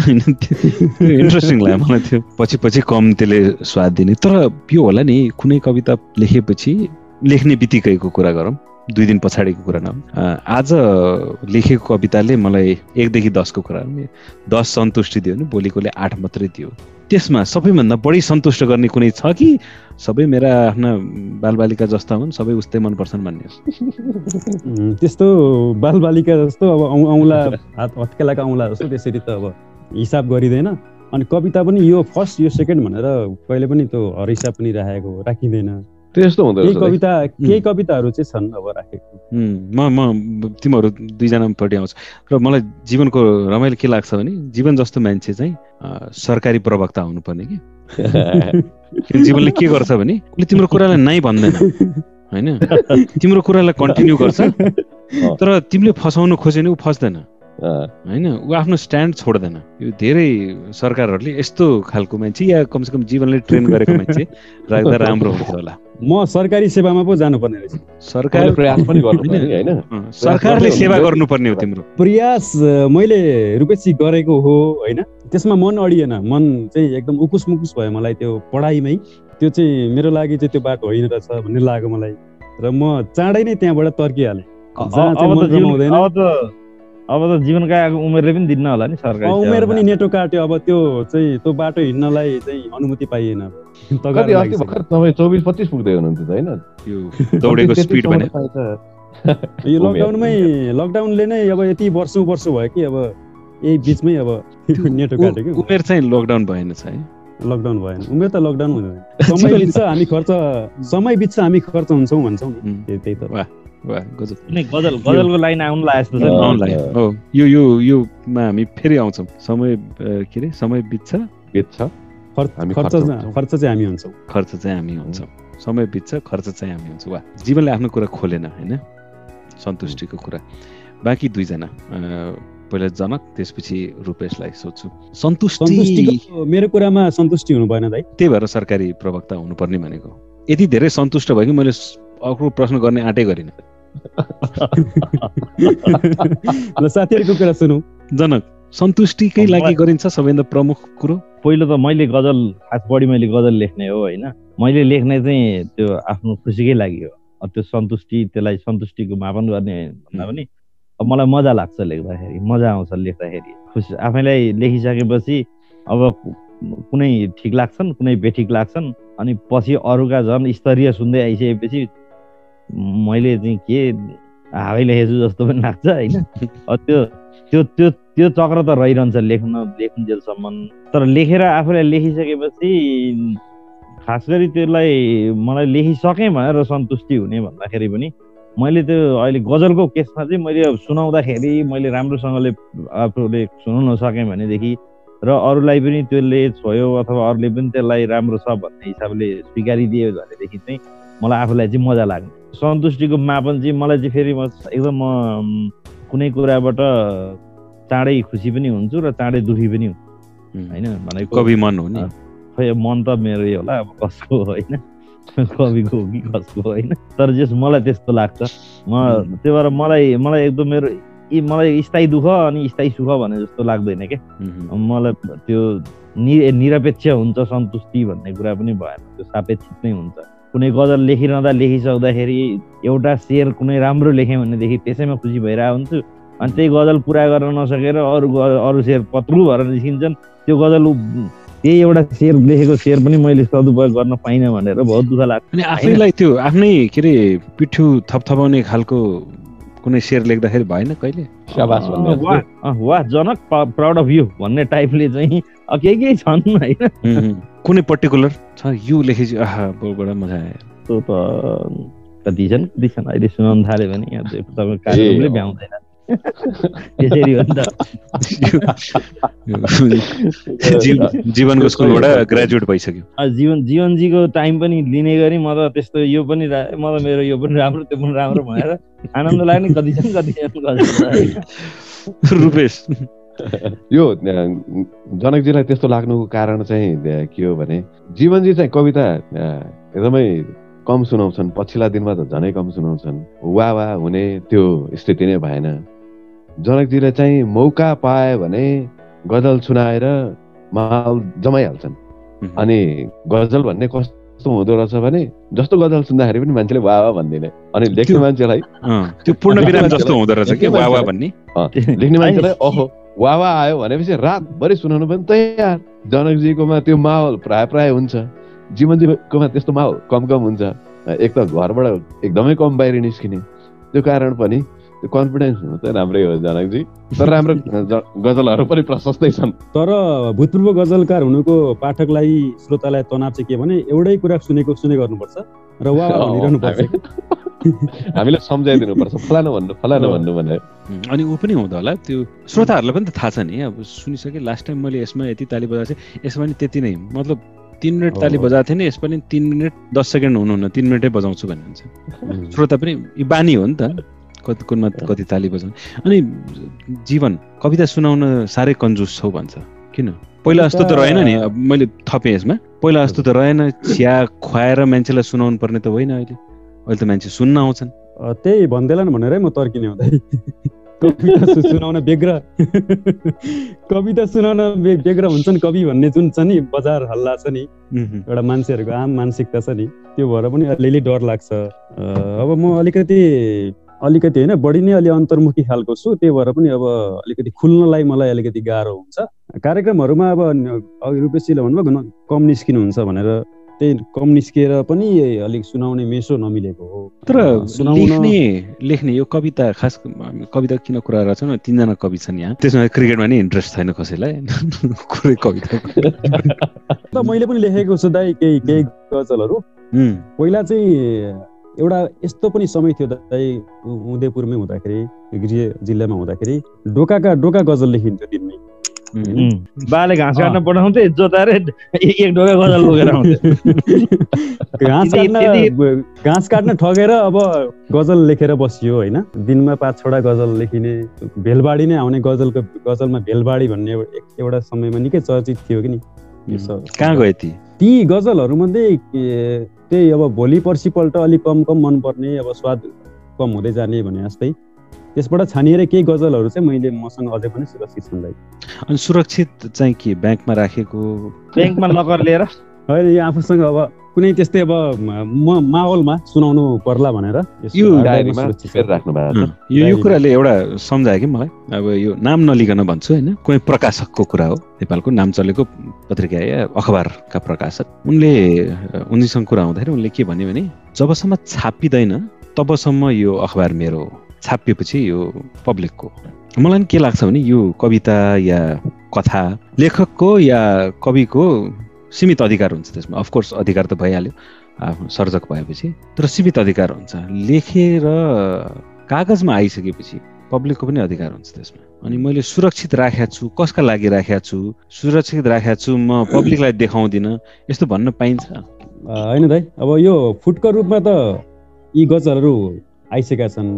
होइन, इन्ट्रेस्टिङ लाग्यो मलाई त्यो पछि पछि कम त्यसले स्वाद दिने। तर यो होला नि कुनै कविता लेखेपछि लेख्ने बित्तिकैको कुरा गरौँ। दुई दिन पछाडिको कुरा न आज लेखेको कविताले मलाई एकदेखि दसको कुरा। दस सन्तुष्टि दियो भने भोलिकोले आठ मात्रै दियो। त्यसमा सबैभन्दा बढी सन्तुष्ट गर्ने कुनै छ कि? सबै मेरा आफ्ना बालबालिका जस्ता हुन् सबै उस्तै मनपर्छन् भन्ने त्यस्तो बालबालिका जस्तो अब औँला हात हत्केलाको औँला जस्तो त्यसरी त अब हिसाब गरिँदैन। अनि कविता पनि यो फर्स्ट यो सेकेन्ड भनेर कहिले पनि त्यो हरहिसाब पनि राखेको राखिँदैन। त्यस्तो हुँदो केही रहेछ। कविता केही कविताहरू चाहिँ छन् अब राखेको। म म तिमीहरू दुईजनापट्टि आउँछु र मलाई जीवनको रमाइलो के लाग्छ भने जीवन जस्तो मान्छे चाहिँ सरकारी प्रवक्ता हुनुपर्ने कि? जीवनले के गर्छ भने उसले तिम्रो कुरालाई नै भन्दैन होइन? तिम्रो कुरालाई कन्टिन्यू गर्छ तर तिमीले फसाउनु खोज्यो भने ऊ फस्दैन। होइन ऊ आफ्नो स्ट्यान्ड छोड्दैन। यो धेरै सरकारहरूले यस्तो खालको मान्छे या कमसेकम जीवनले ट्रेन गरेको मान्छे राख्दा राम्रो हुन्छ होला। म सरकारी सेवामा पो जानुपर्ने रहेछ। सरकार प्रयास पनि होइन सरकारले सेवा गर्नुपर्ने हो तिम्रो। प्रयास मैले रुपेशी गरेको हो होइन? त्यसमा मन अडिएन। मन चाहिँ एकदम उकुस मुकुस भयो मलाई त्यो पढाइमै। त्यो चाहिँ मेरो लागि चाहिँ त्यो बाटो होइन रहेछ भन्ने लाग्यो मलाई। र म चाँडै नै त्यहाँबाट तर्किहालेँ। अब त जीवनका आएको उमेरले पनि दिन्न होला नि सरकारी उमेर। पनि नेटो काट्यो अब त्यो चाहिँ त्यो बाटो हिँड्नलाई चाहिँ अनुमति पाइएन अस्ति। भर्खर तपाईँ चौबिस पच्चिस पुग्दै हुनुहुन्थ्यो त होइन? यो दौडेको स्पिड भने। यो। लकडाउनमै लकडाउनले नै अब यति वर्षौँ वर्ष भयो कि अब यही बिचमै अब त्यो नेटो काट्यो कि उमेर चाहिँ लकडाउन भएन है लकडाउन भएन। उमेर त लकडाउन हुँदैन। समय बित्छ हामी खर्च समय बित्छ हामी खर्च हुन्छौँ भन्छौँ नि। त्यही त। कुनै गजल गजलको लाइन आउनु लाग्यो जस्तो हो यो यो योमा हामी फेरि आउँछौँ। समय के अरे? समय बित्छ? बित्छ। खर्च हामी खर्च चाहिँ हामी हुन्छौँ। खर्च चाहिँ हामी हुन्छौँ। समय बित्छ खर्च चाहिँ हामी हुन्छौँ। वा जीवनले आफ्नो कुरा खोलेन होइन? सन्तुष्टिको कुरा। बाँकी दुईजना पहिला जनक त्यसपछि रूपेशलाई सोध्छु। सन्तुष्टि। मेरो कुरामा सन्तुष्टि हुनु भएन दाइ। त्यही भएर सरकारी प्रवक्ता हुनुपर्ने भनेको यति धेरै सन्तुष्ट भयो कि मैले अर्को प्रश्न गर्ने आँटै गरिनँ। ल साथीहरूको कुरा सुनौ। जनक सन्तुष्टिकै लागि गरिन्छ सबैभन्दा प्रमुख कुरो? पहिलो त मैले गजल खास बढी मैले गजल लेख्ने हो होइन? मैले लेख्ने चाहिँ त्यो आफ्नो खुसीकै लागि हो। त्यो सन्तुष्टि त्यसलाई सन्तुष्टिको मापन गर्ने भन्दा पनि अब मलाई मजा लाग्छ लेख्दाखेरि मजा आउँछ लेख्दाखेरि। खुसी आफैलाई लेखिसकेपछि अब कुनै ठिक लाग्छन् कुनै बेठिक लाग्छन् अनि पछि अरूका झन् स्तरीय सुन्दै आइसकेपछि मैले चाहिँ के हावै लेखेछु जस्तो पनि लाग्छ होइन? त्यो त्यो त्यो त्यो चक्र त रहिरहन्छ लेख्न लेख्नुजेलसम्म। तर लेखेर आफूलाई लेखिसकेपछि खास गरी त्यसलाई मलाई लेखिसकेँ भनेर सन्तुष्टि हुने भन्दाखेरि पनि मैले त्यो अहिले गजलको केसमा चाहिँ मैले अब सुनाउँदाखेरि मैले राम्रोसँगले आफूले सुनाउन नसकेँ भनेदेखि र अरूलाई पनि त्यसले छोयो अथवा अरूले पनि त्यसलाई राम्रो छ भन्ने हिसाबले स्वीकारिदियो भनेदेखि चाहिँ मलाई आफूलाई चाहिँ मजा लाग्ने। सन्तुष्टिको मापन चाहिँ मलाई चाहिँ फेरि म एकदम म कुनै कुराबाट चाँडै खुसी पनि हुन्छु र चाँडै दुखी पनि हुन्छु। होइन भनेको कवि मन हो नि। खै मन त मेरो यो होला अब कसको होइन? कविको हो कि कसको होइन? तर जस मलाई त्यस्तो लाग्छ। म. त्यही भएर मलाई मलाई एकदम मेरो यी मलाई स्थायी दुःख अनि स्थायी सुख भने जस्तो लाग्दैन क्या। मलाई त्यो नि निरपेक्ष हुन्छ सन्तुष्टि भन्ने कुरा पनि भएन। त्यो सापेक्षित नै हुन्छ। कुनै गजल लेखिरहँदा लेखिसक्दाखेरि एउटा शेर कुनै राम्रो लेखेँ भनेदेखि त्यसैमा खुसी भइरहेको हुन्छु। अनि त्यही गजल पुरा गर्न नसकेर अरू अरू शेर पत्रू भएर निस्किन्छन् त्यो गजल त्यही एउटा शेर लेखेको शेर पनि मैले सदुपयोग गर्न पाइनँ भनेर बहुत दुःख लाग्छ। अनि आफैलाई त्यो आफ्नै के अरे पिठ्यु थपथपाउने खालको कुनै शेर लेख्दाखेरि भएन कहिले? शाबास भन्ने अँ, वाह। जनक प्राउड अफ यु भन्ने टाइपले चाहिँ अँ, केही केही छन् होइन। कुनै पर्टिकुलर छ? यो लेखेपछि आहा बडा मजा आयो। त्यो त कति छन् कति छन् अहिले सुनाउनु थाल्यो भने तपाईँको कार्यक्रमले। भ्याउँदैन। त्यसरी हो नि त जीवनको स्कुलबाट ग्रेजुएट भइसक्यो। जीवन जीवनजीको टाइम पनि लिने गरी म त त्यस्तो यो पनि म त मेरो यो पनि राम्रो त्यो पनि राम्रो भनेर आनन्द लाग्ने कति छन् कति। रुपेश। यो जनकजीलाई त्यस्तो लाग्नुको कारण चाहिँ के हो भने जीवनजी चाहिँ कविता एकदमै कम सुनाउँछन्। पछिल्ला दिनमा त झनै कम सुनाउँछन्। वा वा हुने त्यो स्थिति नै भएन। जनकजीले चाहिँ मौका पाए भने गजल सुनाएर माहौल जमाइहाल्छन्। अनि गजल भन्ने कस्तो हुँदो रहेछ भने जस्तो गजल सुन्दाखेरि पनि मान्छेले वा वा भनिदिने। अनि लेख्ने मान्छेलाई त्यो पूर्ण विराम जस्तो हुँदो रहेछ कि वा वा भन्ने? लेख्ने मान्छेलाई अहो वा वा आयो भनेपछि रातभरि सुनाउनु पनि तयार। जनकजीकोमा त्यो माहौल प्राय प्राय हुन्छ। जीवनजीकोमा त्यस्तो माहौल कम कम हुन्छ। एक त घरबाट एकदमै कम बाहिर निस्किने। त्यो कारण पनि त्यो कन्फिडेन्स हुनु त राम्रै हो जनकजी। तर राम्रो गजलहरू पनि प्रशस्तै छन्। तर भूतपूर्व गजलकार हुनुको पाठकलाई श्रोतालाई तनाव चाहिँ के भने एउटै कुरा सुनेको सुने गर्नुपर्छ र वा भनिरहनु पर्छ हामी- हामीले सम्झाइदिनुपर्छ फलानु भन्नु फलानु भन्नु भनेर। अनि ऊ पनि हुँदा होला। त्यो श्रोताहरूलाई पनि त थाहा छ नि। अब सुनिसकेँ लास्ट टाइम मैले यसमा यति ताली बजाएको थिएँ यसमा पनि त्यति नै। मतलब तिन मिनट ताली। बजाएको थिएँ नि यसमा पनि तिन मिनट दस सेकेन्ड हुनुहुन्न तिन मिनटै बजाउँछु भन्ने हुन्छ। श्रोता पनि यो बानी हो नि त। कति कुनमा कति ताली बजाउने अनि जीवन कविता सुनाउन साह्रै कन्जुस छौ भन्छ। किन? पहिला जस्तो त रहेन नि अब मैले थपेँ यसमा। पहिला जस्तो त रहेन चिया खुवाएर मान्छेलाई सुनाउनु पर्ने त होइन अहिले। अहिले त मान्छे सुन्न आउँछन्। त्यही भन्दैलान् भनेरै म तर्किने हुँदै। कविता सुनाउन बेग्र। कविता सुनाउन बेग्र हुन्छन् कवि भन्ने जुन छ नि बजार हल्ला छ नि एउटा मान्छेहरूको आम मानसिकता छ नि त्यो भएर पनि अलिअलि डर लाग्छ। अब म अलिकति अलिकति होइन बढी नै अलि अन्तर्मुखी खालको छु त्यही भएर पनि अब अलिकति खुल्नलाई मलाई अलिकति गाह्रो हुन्छ। कार्यक्रमहरूमा अब अघि रूपेशीले भन्नुभयो कम निस्किनुहुन्छ भनेर त्यही कम निस्किएर पनि अलिक सुनाउने मेसो नमिलेको हो। तर सुनाउन लेख्ने लेख्ने यो कविता खास कविता किन कुरा गरेको छौँ तिनजना कवि छन् यहाँ। त्यसमा क्रिकेटमा नि इन्ट्रेस्ट छैन कसैलाई। कुनै कविता त मैले पनि लेखेको छु दाइ केही केही गजलहरू। पहिला चाहिँ एउटा यस्तो पनि समय थियो दाइ उदयपुरमै हुँदाखेरि गृह जिल्लामा हुँदाखेरि डोकाका डोका गजल लेखिन्थ्यो दिनमै। बाले घाँस काट्न पठाउँथे जोताएर एक एक ढोका गजल आउँथे। घाँस काट्न घाँस काट्न ठगेर अब गजल लेखेर बसियो होइन? दिनमा पाँच छवटा गजल लेखिने भेलबाडी नै आउने गजलको गजलमा भेलबाडी भन्ने एउटा समयमा निकै चर्चित थियो कि नि। कहाँ गए ती? ती गजलहरूमध्ये त्यही अब भोलि पर्सिपल्ट अलिक कम कम मनपर्ने अब स्वाद कम हुँदै जाने भने जस्तै। त्यसबाट छानिएर केही गजलहरू चाहिँ मैले मसँग अझै पनि सुरक्षित छन् अनि सुरक्षित चाहिँ के? ब्याङ्कमा राखेको? ब्याङ्कमा लकर लिएर? अहिले यो आफूसँग अब कुनै त्यस्तै अब म माहौलमा सुनाउनु पर्ला भनेर यो यो। कुराले एउटा सम्झायो कि मलाई? अब यो नाम नलिकन भन्छु होइन कुनै प्रकाशकको कुरा हो। नेपालको नाम चलेको पत्रिका या अखबारका प्रकाशक। उनले उनीसँग कुरा हुँदाखेरि उनले के भन्यो भने जबसम्म छापिँदैन तबसम्म यो अखबार मेरो हो छापिएपछि यो पब्लिकको। मलाई नि के लाग्छ भने यो कविता या कथा लेखकको या कविको सीमित अधिकार हुन्छ त्यसमा। अफकोर्स अधिकार त भइहाल्यो आफ्नो सर्जक भएपछि। तर सीमित अधिकार हुन्छ। लेखेर कागजमा आइसकेपछि पब्लिकको पनि अधिकार हुन्छ त्यसमा। अनि मैले सुरक्षित राखेको छु कसका लागि राखेको छु? सुरक्षित राखेको छु म पब्लिकलाई देखाउँदिनँ। यस्तो भन्न पाइन्छ। होइन दाइ अब यो फुटको रूपमा त यी गजलहरू आइसकेका छन्।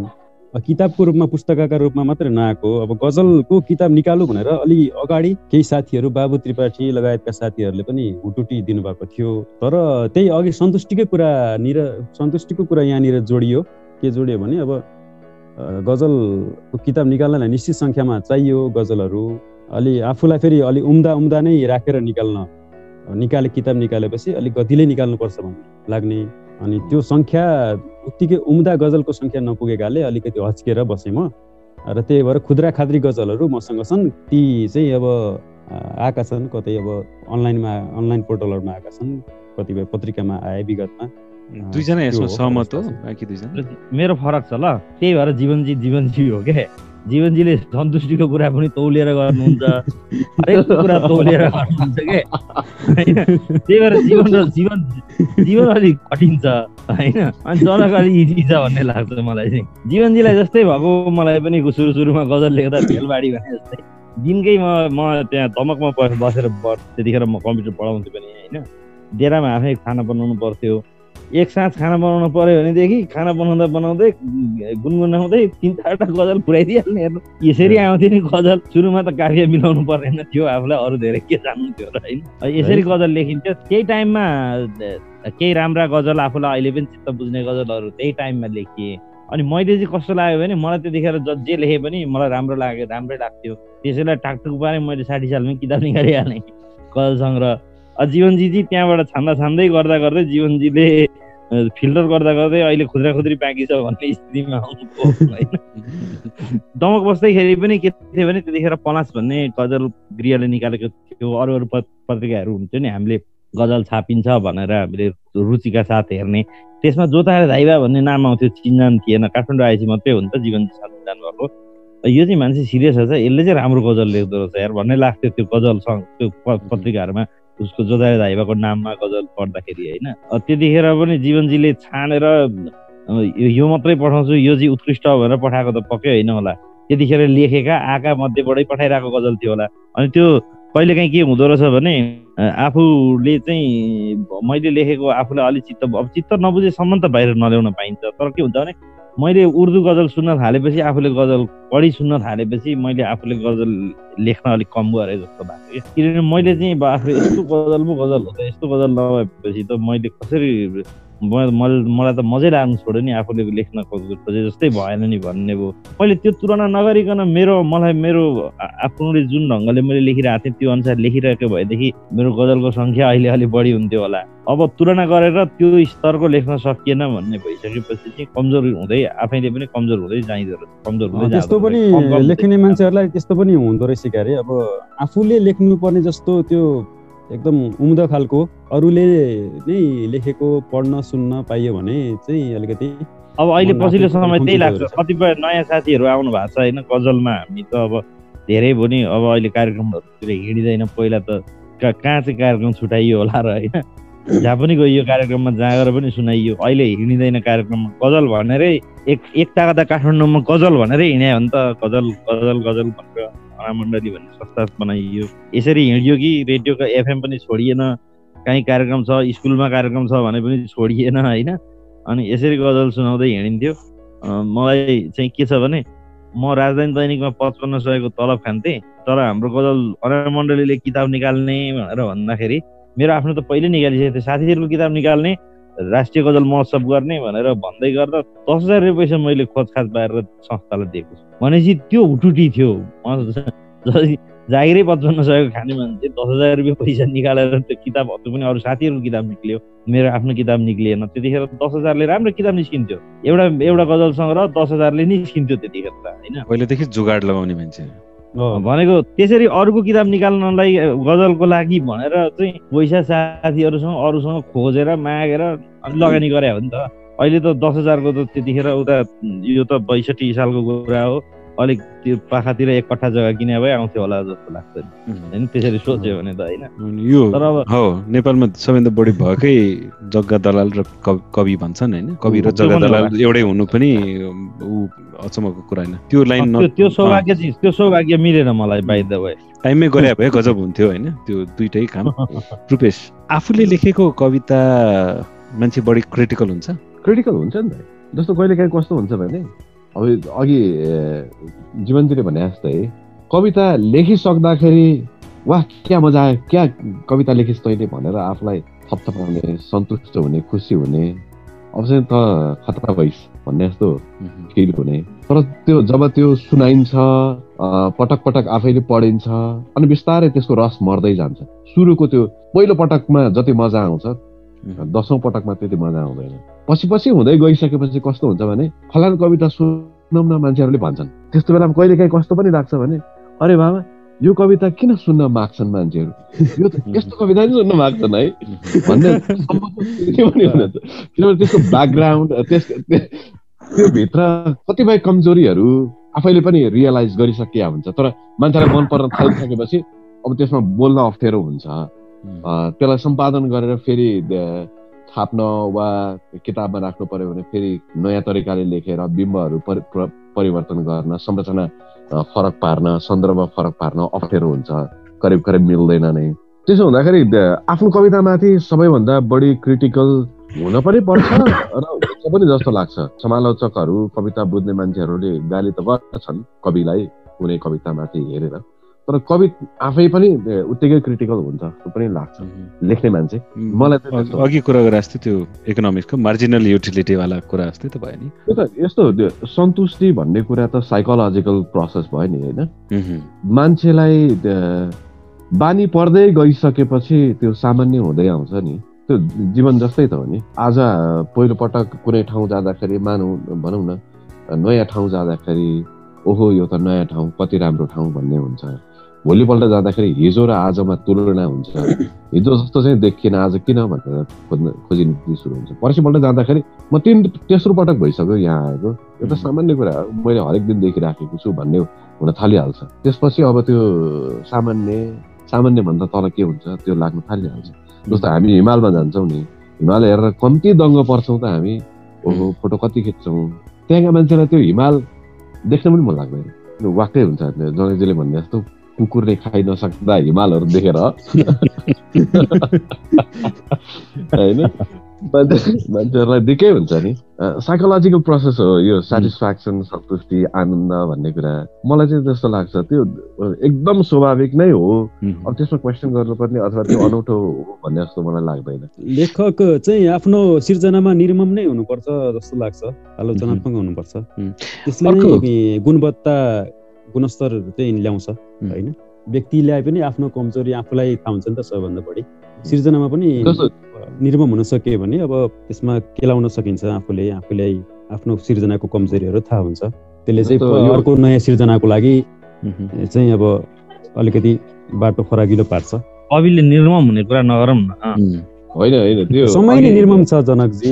किताबको रूपमा पुस्तकका रूपमा मात्रै नआएको। अब गजलको किताब निकालु भनेर अलि अगाडि केही साथीहरू बाबु त्रिपाठी लगायतका साथीहरूले पनि हुटुटी दिनुभएको थियो। तर त्यही अघि सन्तुष्टिकै कुरानिर सन्तुष्टिको कुरा यहाँनिर जोडियो। के जोडियो भने अब गजलको किताब निकाल्नलाई निश्चित सङ्ख्यामा चाहियो गजलहरू। अलि आफूलाई फेरि अलि उम्दा उम्दा नै राखेर निकाल्न निकाले किताब निकालेपछि अलिक गतिले निकाल्नुपर्छ भन्ने लाग्ने। अनि त्यो सङ्ख्या उत्तिकै उम्दा गजलको सङ्ख्या नपुगेकाले अलिकति हच्केर बसेँ म। र त्यही भएर खुद्रा खाद्री गजलहरू मसँग छन्। ती चाहिँ अब आएका छन् कतै अब अनलाइनमा अनलाइन पोर्टलहरूमा आएका छन् कतिपय पत्रिकामा आए विगतमा। दुईजना यसमा सहमत हो। बाँकी दुईजना? मेरो फरक छ ल। त्यही भएर जीवनजी जीवनजी हो क्या जीवनजीले सन्तुष्टिको कुरा पनि तौलिएर गर्नुहुन्छ हरेक कुरा तौलिएर गर्नुहुन्छ के त्यही भएर जीवन र जीवन जीवन अलिक कठिन छ होइन अनि जनक अलिक इजी छ भन्ने लाग्छ मलाई चाहिँ जीवनजीलाई जस्तै भएको मलाई पनि सुरु सुरुमा गजल लेख्दा भेलबाडी भने जस्तै दिनकै म म त्यहाँ दमकमा प- बसेर त्यतिखेर म कम्प्युटर पढाउँथेँ पनि होइन डेरामा आफै खाना बनाउनु पर्थ्यो एक साँझ खाना बनाउनु पर्यो भनेदेखि खाना बनाउँदा बनाउँदै गुनगुनाउँदै तिन चारवटा गजल पुऱ्याइदिइहाल्ने हेर्नु। यसरी आउँथ्यो नि गजल। सुरुमा त काव्य मिलाउनु पर्दैन थियो आफूलाई अरू धेरै के जान्नु थियो र होइन। यसरी गजल लेखिन्थ्यो। त्यही टाइममा केही राम्रा गजल आफूलाई अहिले पनि चित्त बुझ्ने गजलहरू त्यही टाइममा लेखिए। अनि मैले चाहिँ कस्तो लाग्यो भने मलाई त्यतिखेर ज जे लेखेँ पनि मलाई राम्रो लाग्यो राम्रै लाग्थ्यो। त्यसैलाई टाकटुक पारेँ मैले साठी सालमै किताब निकालिहालेँ। गजल सङ्ग्रह अ, जीवनजी चाहिँ त्यहाँबाट छान्दा छान्दै गर्दा गर्दै जीवनजीले फिल्टर गर्दा गर्दै अहिले खुद्रा खुद्री बाँकी छ भन्ने स्थितिमा आउनुभयो। होइन दमक बस्दैखेरि पनि के थियो भने त्यतिखेर पलास भन्ने गजल गृहले निकालेको थियो। अरू अरू पत- पत्रिकाहरू हुन्थ्यो नि हामीले गजल छापिन्छ भनेर हामीले रुचिका साथ हेर्ने। त्यसमा जोताएर धाइबा भन्ने नाम आउँथ्यो चिन्जान थिएन। काठमाडौँ आएपछि मात्रै हो नि त जीवन साथी जानुभएको यो चाहिँ मान्छे सिरियस छ यसले चाहिँ राम्रो गजल लेख्दो रहेछ यार भन्ने लाग्थ्यो त्यो गजल सङ्ग त्यो पत्रिकाहरूमा। उसको जोताएर धाइबाको नाममा गजल पढ्दाखेरि होइन? त्यतिखेर पनि जीवनजीले छानेर यो मात्रै पठाउँछु यो चाहिँ उत्कृष्ट भनेर पठाएको त पक्कै होइन होला। त्यतिखेर लेखेका आका मध्येबाटै पठाइरहेको गजल थियो होला। अनि त्यो कहिलेकाहीँ के हुँदो रहेछ भने आफूले चाहिँ मैले लेखेको आफूलाई अलिक चित्त अब चित्त नबुझेसम्म त बाहिर नल्याउन पाइन्छ। तर के हुन्छ भने मैले उर्दू गजल सुन्न थालेपछि आफूले गजल पढी सुन्न थालेपछि मैले आफूले गजल लेख्न अलिक कम गरेँ जस्तो भएको किनभने मैले चाहिँ अब यस्तो गजल पो गजल हो त यस्तो गजल नभएपछि त मैले कसरी मलाई त मजै लाग्नु छोड्यो नि आफूले लेख्न खोजे खोजे जस्तै भएन नि भन्ने भयो। मैले त्यो तुलना नगरिकन मेरो मलाई मेरो आफ्नोले जुन ढङ्गले मैले लेखिरहेको थिएँ त्यो अनुसार लेखिरहेको भएदेखि मेरो गजलको सङ्ख्या अहिले अलिक बढी हुन्थ्यो होला। अब तुलना गरेर त्यो स्तरको लेख्न सकिएन भन्ने भइसकेपछि चाहिँ कमजोर हुँदै आफैले पनि कमजोर हुँदै जाइदो रहेछ कमजोर हुँदै त्यस्तो पनि लेख्ने मान्छेहरूलाई त्यस्तो पनि हुँदो रहेछ क्यारे। अब आफूले लेख्नुपर्ने जस्तो त्यो एकदम उम्दा खालको अरूले नै लेखेको पढ्न सुन्न पाइयो भने चाहिँ अलिकति अब अहिले पछिल्लो समय त्यही लाग्छ। कतिपय नयाँ साथीहरू आउनु भएको छ होइन गजलमा हामी त अब धेरै भयो नि अब अहिले कार्यक्रमहरूतिर हिँडिँदैन। पहिला त कहाँ चाहिँ कार्यक्रम छुट्याइयो होला र होइन? जहाँ पनि गइयो कार्यक्रममा जहाँ गएर पनि सुनाइयो। अहिले हिँडिँदैन कार्यक्रममा गजल भनेरै एक एक तागदा काठमाडौँमा गजल भनेरै हिँड्यो भने त। गजल गजल गजल भनेर। मण्डली भन्ने संस्था बनाइयो। यसरी हिँडियो कि रेडियोको एफएम पनि छोडिएन काहीँ कार्यक्रम छ स्कुलमा कार्यक्रम छ भने पनि छोडिएन होइन? अनि यसरी गजल सुनाउँदै हिँडिन्थ्यो। मलाई चाहिँ के छ भने म राजधानी दैनिकमा पचपन्न सयको तलब खान्थेँ तर हाम्रो गजल अनाम मण्डलीले किताब निकाल्ने भनेर भन्दाखेरि मेरो आफ्नो त पहिल्यै निकालिसकेको थियो साथीहरूको किताब निकाल्ने राष्ट्रिय गजल महोत्सव गर्ने भनेर भन्दै गर्दा दस हजार रुपियाँ पैसा मैले खोजखाज पारेर संस्थालाई दिएको छु। भनेपछि त्यो हुटुटी थियो। जागिरै पचपन्न सयको खाने मान्छे दस हजार रुपियाँ पैसा निकालेर त्यो किताब त्यो पनि अरू साथीहरूको किताब निक्लियो। मेरो आफ्नो किताब निक्लिएन। त्यतिखेर दस हजारले राम्रो किताब निस्किन्थ्यो। एउटा एउटा गजल सङ्ग्रह दस हजारले निस्किन्थ्यो त्यतिखेर त होइन? पहिलेदेखि जुगाड लगाउने मान्छे भनेको त्यसरी अरूको किताब निकाल्नलाई गजलको लागि भनेर चाहिँ पैसा साथीहरूसँग अरूसँग खोजेर मागेर लगानी गरे हो नि त। अहिले त दस हजारको त त्यतिखेर उता यो त बैसठी सालको कुरा हो। अलिक त्यो पाखातिर एक कट्ठा जग्गा किने भए आउँथ्यो होला जस्तो लाग्छ नि। होइन त्यसरी सोच्यो भने त होइन। यो तर अब- हो नेपालमा सबैभन्दा बढी भएकै जग्गा दलाल र कवि- भन्छन् होइन। कवि र जग्गा दलाल। एउटै हुनु पनि ऊ अचम्मको कुरा होइन। त्यो लाइन त्यो न- त्यो सौभाग्य चाहिँ त्यो सौभाग्य मिलेन मलाई बाहिर भए टाइममै गरे भए गजब हुन्थ्यो होइन त्यो दुइटै काम। रुपेश आफूले लेखेको कविता मान्छे बढी क्रिटिकल हुन्छ? क्रिटिकल हुन्छ नि त। जस्तो कहिलेकाहीँ कस्तो हुन्छ भने अब अघि जीवनजीले भने जस्तै कविता लेखिसक्दाखेरि वाह क्या मजा आयो क्या कविता लेखिस् तैँले भनेर आफूलाई थपथपाउने सन्तुष्ट हुने खुसी हुने अब चाहिँ त खतरा भइस् भन्ने जस्तो फिल हुने। तर त्यो जब त्यो सुनाइन्छ पटक पटक आफैले पढिन्छ अनि बिस्तारै त्यसको रस मर्दै जान्छ। सुरुको त्यो पहिलो पटकमा जति मजा आउँछ दसौँ पटकमा त्यति मजा आउँदैन। पछि पछि हुँदै गइसकेपछि कस्तो हुन्छ भने फलानु कविता सुनौँ न मान्छेहरूले भन्छन्। त्यस्तो बेलामा कहिलेकाहीँ कस्तो पनि लाग्छ भने अरे बाबा यो कविता किन सुन्न माग्छन् मान्छेहरू? यो त यस्तो कविता नि सुन्न माग्छन् है? भन्ने किनभने त्यसको ब्याकग्राउन्ड त्यस त्यो- त्यो भित्र कतिपय कमजोरीहरू आफैले पनि रियलाइज गरिसकिया हुन्छ। तर मान्छेलाई मन पर्न थालिसकेपछि अब त्यसमा बोल्न अप्ठ्यारो हुन्छ। त्यसलाई सम्पादन गरेर फेरि छाप्न वा किताबमा राख्नु पर्यो भने फेरि नयाँ तरिकाले लेखेर बिम्बहरू परि प्र- परिवर्तन गर्न संरचना फरक पार्न सन्दर्भ फरक पार्न अप्ठ्यारो हुन्छ। करिब करिब मिल्दैन नै। त्यसो हुँदाखेरि आफ्नो कवितामाथि सबैभन्दा बढी क्रिटिकल हुन पनि पर्छ र हुन्छ पनि जस्तो लाग्छ। समालोचकहरू कविता बुझ्ने मान्छेहरूले गाली त गर्छन् कविलाई कुनै कवितामाथि हेरेर। तर कवि आफै पनि उत्तिकै क्रिटिकल हुन्छ जस्तो पनि लाग्छ। लेख्ने मान्छे। मलाई चाहिँ अघि- कुरा गरे जस्तै त्यो इकोनोमिक्सको मार्जिनल युटिलिटीवाला कुरा जस्तै त भयो नि। त्यो त यस्तो त्यो सन्तुष्टि भन्ने कुरा त साइकोलोजिकल प्रोसेस भयो नि होइन? मान्छेलाई बानी पर्दै गइसकेपछि त्यो सामान्य हुँदै आउँछ नि। त्यो जीवन जस्तै त हो नि। आज पहिलो पटक कुनै ठाउँ जाँदाखेरि मानौँ भनौँ न नयाँ ठाउँ जाँदाखेरि ओहो यो त नयाँ ठाउँ कति राम्रो ठाउँ भन्ने हुन्छ। भोलिपल्ट जाँदाखेरि हिजो र आजमा तुलना हुन्छ। हिजो जस्तो चाहिँ देखिएन आज किन भनेर खोज्न खोजिने सुरु हुन्छ? पर्सिपल्ट जाँदाखेरि म तिन तेस्रो पटक भइसक्यो यहाँ आएको। यो त सामान्य कुरा हो। मैले हरेक दिन देखिराखेको छु भन्ने हुन थालिहाल्छ। त्यसपछि अब त्यो सामान्य सामान्य भन्दा तल के हुन्छ? त्यो लाग्न थालिहाल्छ। जस्तो हामी हिमालमा जान्छौँ नि हिमाल हेरेर कम्ती दङ्ग पर्छौँ त हामी। ओहो फोटो कति खिच्छौँ? त्यहाँका मान्छेलाई त्यो हिमाल देख्न पनि मन लाग्दैन। वाक्कै हुन्छ। जनकजीले भन्ने जस्तो कुकुरले खाइ नसक्दा हिमालहरू देखेर होइन मान्छे- मान्छेहरूलाई दिकै हुन्छ नि साइकोलोजिकल प्रोसेस हो यो सेटिस्फ्याक्सन सन्तुष्टि आनन्द भन्ने कुरा मलाई चाहिँ जस्तो लाग्छ त्यो एकदम स्वाभाविक नै हो. अब त्यसमा क्वेसन गर्नुपर्ने अथवा त्यो अनौठो हो भन्ने जस्तो मलाई लाग्दैन. लेखक चाहिँ आफ्नो सिर्जनामा निर्मम नै हुनुपर्छ जस्तो लाग्छ आलोचनात्मक हुनुपर्छ। त्यसले गुणवत्ता गुणस्तर चाहिँ ल्याउँछ होइन? व्यक्तिलाई पनि आफ्नो कमजोरी आफूलाई थाहा हुन्छ नि त सबैभन्दा बढी। सिर्जनामा पनि निर्मम हुन सक्यो भने अब त्यसमा केलाउन सकिन्छ आफूले आफूलाई आफ्नो सिर्जनाको कमजोरीहरू थाहा हुन्छ। त्यसले चाहिँ अर्को नयाँ सिर्जनाको लागि चाहिँ अब अलिकति बाटो फराकिलो पार्छ। कविले निर्मम हुने कुरा नगरौँ न होइन होइन त्यो समय नै निर्मम छ जनकजी।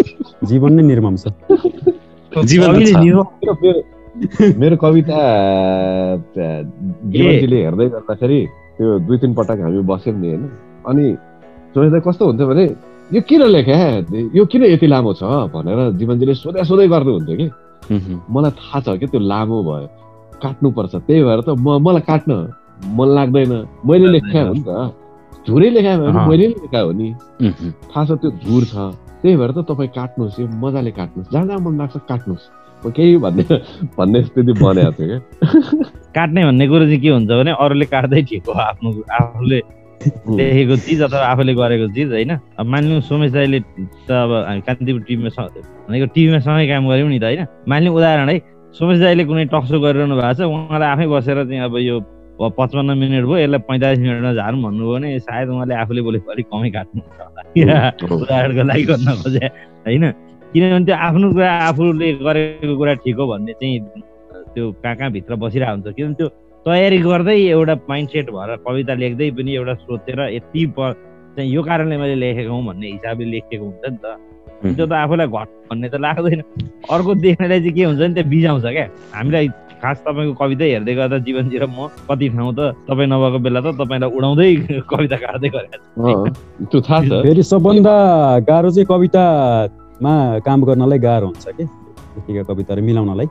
जीवन नै निर्मम छ। जीवन। निर्मम मेरो कविता जीवनजीले हेर्दै गर्दाखेरि त्यो दुई तिन पटक हामी बस्यौँ नि होइन। अनि सोच्दा कस्तो हुन्छ भने यो किन लेखे यो किन यति लामो छ? भनेर जीवनजीले सोधा सोधै गर्नुहुन्थ्यो कि। मलाई थाहा छ कि त्यो लामो भयो काट्नुपर्छ। त्यही भएर त म मलाई काट्न मन लाग्दैन। मैले लेख्या हो नि त। झुरै लेखा भने। मैले लेखा हो नि। थाहा छ त्यो झुर छ। त्यही भएर त तपाईँ काट्नुहोस् यो मजाले काट्नुहोस्। जहाँ जहाँ मन लाग्छ काट्नुहोस्। केही भन्ने भन्ने स्थिति बनेको थियो क्या काट्ने भन्ने कुरो चाहिँ के हुन्छ भने अरूले काट्दै ठिक हो आफ्नो आफूले लेखेको चिज अथवा आफूले गरेको चिज होइन। अब मानिलिउँ सोमेश दाईले त अब हामी कान्तिपुर टिभीमा भनेको टिभीमा सँगै काम गऱ्यौँ नि त होइन। मानिलिउँ उदाहरण है सोमेश दाईले कुनै टक्सो गरिरहनु भएको छ उहाँलाई आफै बसेर चाहिँ अब यो पचपन्न मिनट भयो यसलाई पैँतालिस मिनटमा झारौँ भन्नुभयो भने सायद उहाँले आफूले बोलेको अलिक कमै काट्नुहुन्छ होला। उदाहरणको लागि गर्न खोजे होइन। किनभने त्यो आफ्नो कुरा आफूले गरेको कुरा ठिक हो भन्ने चाहिँ त्यो कहाँ कहाँ भित्र बसिरहेको हुन्छ। किनभने त्यो तयारी गर्दै एउटा माइन्ड सेट भएर कविता लेख्दै पनि एउटा सोचेर यति प चाहिँ यो कारणले मैले लेखेको हुँ भन्ने हिसाबले लेखेको हुन्छ नि त। त्यो त आफूलाई घट भन्ने त लाग्दैन। अर्को देख्नेलाई चाहिँ के हुन्छ नि त्यो बिजाउँछ क्या। हामीलाई खास तपाईँको कविता हेर्दै गर्दा जीवनजी र म कति ठाउँ त तपाईँ नभएको बेला त तपाईँलाई उडाउँदै कविता काट्दै गरेको त्यो थाहा छ। फेरि सबभन्दा गाह्रो चाहिँ कवितामा काम गर्नलाई गाह्रो हुन्छ कि? लेखेका कविताहरू मिलाउनलाई।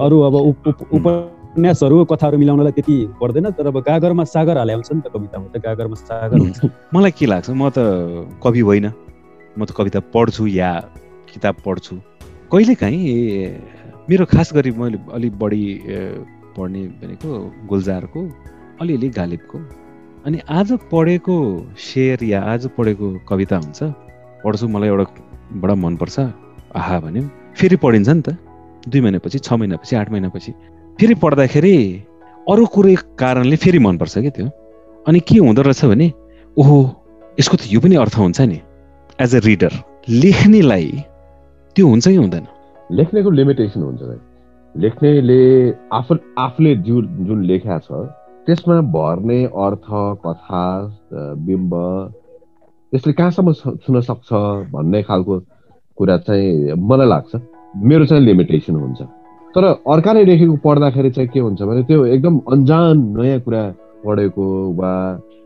अरू अब उप- उप- उपन्यासहरू कथाहरू मिलाउनलाई त्यति पर्दैन तर अब गागरमा सागर हाले आउँछ नि त कवितामा त गागरमा सागर हुन्छ। मलाई के लाग्छ म त कवि होइन। म त कविता पढ्छु या किताब पढ्छु। कहिलेकाहीँ मेरो खास गरी मैले अलिक बढी पढ्ने भनेको गुलजारको अलिअलि गालिबको। अनि आज पढेको शेर या आज पढेको कविता हुन्छ पढ्छु मलाई एउटा बडा मनपर्छ। आहा भन्यो फेरि पढिन्छ नि त। दुई महिनापछि छ महिनापछि आठ महिनापछि। फेरि पढ्दाखेरि अरू कुरै कारणले फेरि मनपर्छ क्या त्यो? अनि के हुँदो रहेछ भने ओहो यसको त यो पनि अर्थ हुन्छ नि। एज अ रिडर लेख्नेलाई त्यो हुन्छ कि हुँदैन? लेख्नेको लिमिटेसन हुन्छ भाइ। लेख्नेले आफू आफूले जुन जुन लेखा छ त्यसमा भर्ने अर्थ कथा बिम्ब त्यसले कहाँसम्म छुन सक्छ भन्ने खालको कुरा चाहिँ मलाई लाग्छ। मेरो चाहिँ लिमिटेसन हुन्छ। तर अर्काले लेखेको पढ्दाखेरि चाहिँ के हुन्छ भने त्यो एकदम अन्जान नयाँ कुरा पढेको वा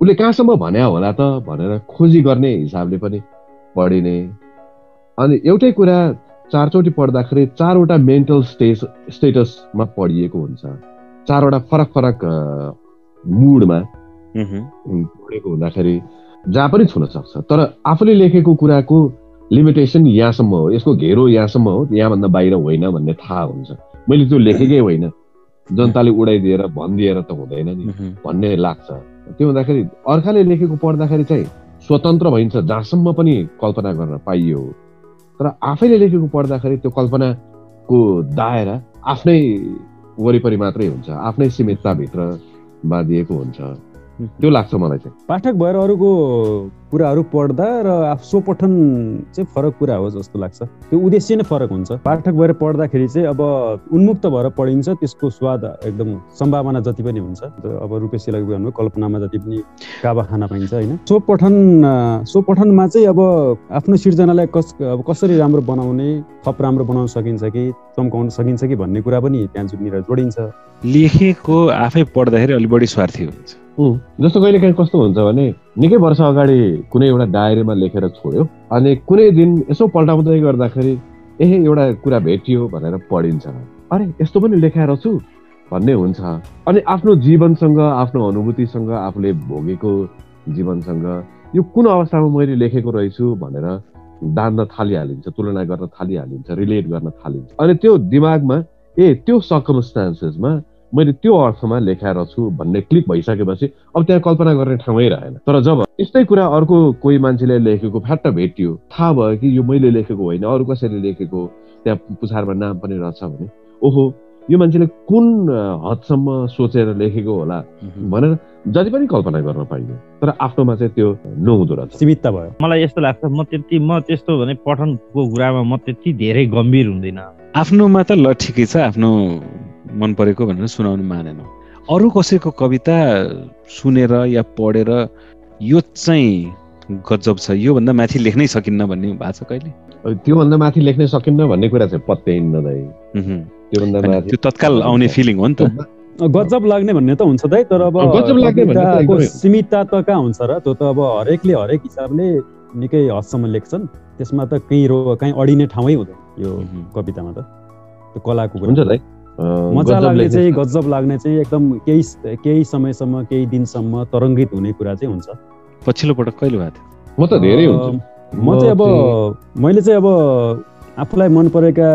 उसले कहाँसम्म भन्या होला त भनेर खोजी गर्ने हिसाबले पनि पढिने। अनि एउटै कुरा चारचोटि पढ्दाखेरि चारवटा मेन्टल स्टेज स्टेटसमा पढिएको हुन्छ। चारवटा फरक फरक मुडमा पढेको हुँदाखेरि जहाँ पनि छुन सक्छ। तर आफूले लेखेको कुराको लिमिटेसन यहाँसम्म हो यसको घेरो यहाँसम्म हो यहाँभन्दा बाहिर होइन भन्ने थाहा हुन्छ। मैले त्यो लेखेकै होइन। जनताले उडाइदिएर भनिदिएर त हुँदैन नि। भन्ने लाग्छ। त्यो हुँदाखेरि अर्काले लेखेको पढ्दाखेरि चाहिँ स्वतन्त्र भइन्छ जहाँसम्म पनि कल्पना गर्न पाइयो। तर आफैले लेखेको पढ्दाखेरि त्यो कल्पनाको दायरा आफ्नै वरिपरि मात्रै हुन्छ। आफ्नै सीमितताभित्र बाँधिएको हुन्छ। त्यो लाग्छ मलाई चाहिँ। पाठक भएर अरूको कुराहरू पढ्दा र आफ स्वपठन चाहिँ फरक कुरा हो जस्तो लाग्छ। त्यो उद्देश्य नै फरक हुन्छ। पाठक भएर पढ्दाखेरि चाहिँ अब उन्मुक्त भएर पढिन्छ त्यसको स्वाद एकदम सम्भावना जति पनि हुन्छ। अब रुपेश सिलको भन्नुभयो कल्पनामा जति पनि काबा खान पाइन्छ होइन? स्वपठन अ, स्वपठनमा चाहिँ अब आफ्नो सिर्जनालाई कस अब कसरी राम्रो बनाउने थप राम्रो बनाउन सकिन्छ कि चम्काउन सकिन्छ कि भन्ने कुरा पनि त्यहाँ जुनिर जोडिन्छ। लेखेको आफै पढ्दाखेरि अलिक बढी स्वार्थी हुन्छ। जस्तो कहिले काहीँ कस्तो हुन्छ भने निकै वर्ष अगाडि कुनै एउटा डायरीमा लेखेर छोड्यो अनि कुनै दिन यसो पल्टाउँदै गर्दाखेरि ए एउटा कुरा भेटियो भनेर पढिन्छ। अरे यस्तो पनि लेखाएर छु भन्ने हुन्छ। अनि आफ्नो जीवनसँग आफ्नो अनुभूतिसँग आफूले भोगेको जीवनसँग यो कुन अवस्थामा मैले लेखेको रहेछु भनेर दान्न थालिहालिन्छ तुलना गर्न थालिहालिन्छ रिलेट गर्न थालिन्छ। अनि त्यो दिमागमा ए त्यो सर्कमस्टान्सेसमा मैले त्यो अर्थमा लेखाएर छु भन्ने क्लिक भइसकेपछि अब त्यहाँ कल्पना गर्ने ठाउँै रहेन। तर जब यस्तै कुरा अर्को कोही मान्छेले लेखेको फ्याट्ट भेटियो थाहा भयो कि यो मैले लेखेको होइन अरू कसैले लेखेको त्यहाँ पुछारमा नाम पनि रहेछ भने ओहो यो मान्छेले कुन हदसम्म सोचेर लेखेको होला भनेर जति पनि कल्पना गर्न पाइयो। तर आफ्नोमा चाहिँ त्यो नहुँदो रहेछ। सीमितता भयो। मलाई यस्तो लाग्छ म त्यति म त्यस्तो भने पठनको कुरामा म त्यति धेरै गम्भीर हुँदिनँ। आफ्नोमा त ल ठिकै छ आफ्नो मन परेको भनेर सुनाउनु मानेन। अरू कसैको कविता सुनेर या पढेर यो चाहिँ गजब छ योभन्दा माथि लेख्नै सकिन्न भन्ने भएको छ कहिले? त्योभन्दा माथि लेख्न सकिन्न भन्ने कुरा चाहिँ पत्याइन्न त्यो तत्काल आउने फिलिङ हो नि त। गजब लाग्ने भन्ने त हुन्छ दाइ तर अब गजब लाग्ने। सीमितता त कहाँ हुन्छ र? त्यो त अब हरेकले हरेक हिसाबले निकै हदसम्म लेख्छन्। त्यसमा त कहीँ रो कहीँ अडिने ठाउँै हुँदैन यो कवितामा त। त्यो कलाको कुरा। हुन्छ दाइ। मजा लाग्ने चाहिँ गजब लाग्ने चाहिँ एकदम केही केही समयसम्म केही दिनसम्म तरङ्गित हुने कुरा चाहिँ हुन्छ। पछिल्लो पटक कहिले भएको थियो? म त धेरै म चाहिँ अब मैले चाहिँ अब आफूलाई मन परेका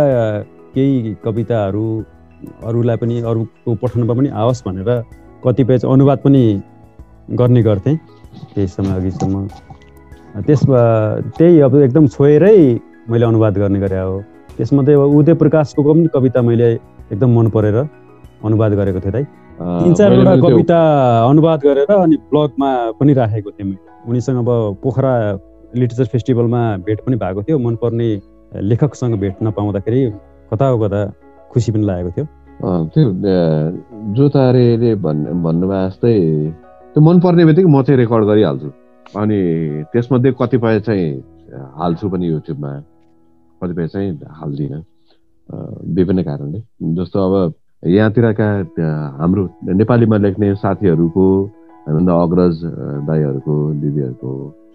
केही कविताहरू अरूलाई पनि अरूको पठनमा पनि आओस् भनेर कतिपय चाहिँ अनुवाद पनि गर्ने गर्थेँ। केही समय अघिसम्म। त्यसमा त्यही अब एकदम छोएरै मैले अनुवाद गर्ने गरे हो। त्यसमध्ये अब उदय प्रकाशको पनि कविता मैले एकदम मन परेर अनुवाद गरेको थिएँ दाइ। तिन चारवटा कविता अनुवाद गरेर अनि ब्लगमा पनि राखेको थिएँ मैले। उनीसँग अब पोखरा लिटरेचर फेस्टिभलमा भेट पनि भएको थियो। मनपर्ने लेखकसँग भेट्न पाउँदाखेरि कता हो कता खुसी पनि लागेको थियो। त्यो जोतारेले भन् भन्नुभयो जस्तै त्यो मनपर्ने बित्तिकै म चाहिँ रेकर्ड गरिहाल्छु। अनि त्यसमध्ये कतिपय चाहिँ हाल्छु पनि युट्युबमा कतिपय चाहिँ हाल्दिनँ। विभिन्न कारणले। जस्तो अब यहाँतिरका हाम्रो नेपालीमा लेख्ने साथीहरूको हामीभन्दा अग्रज दाईहरूको दिदीहरूको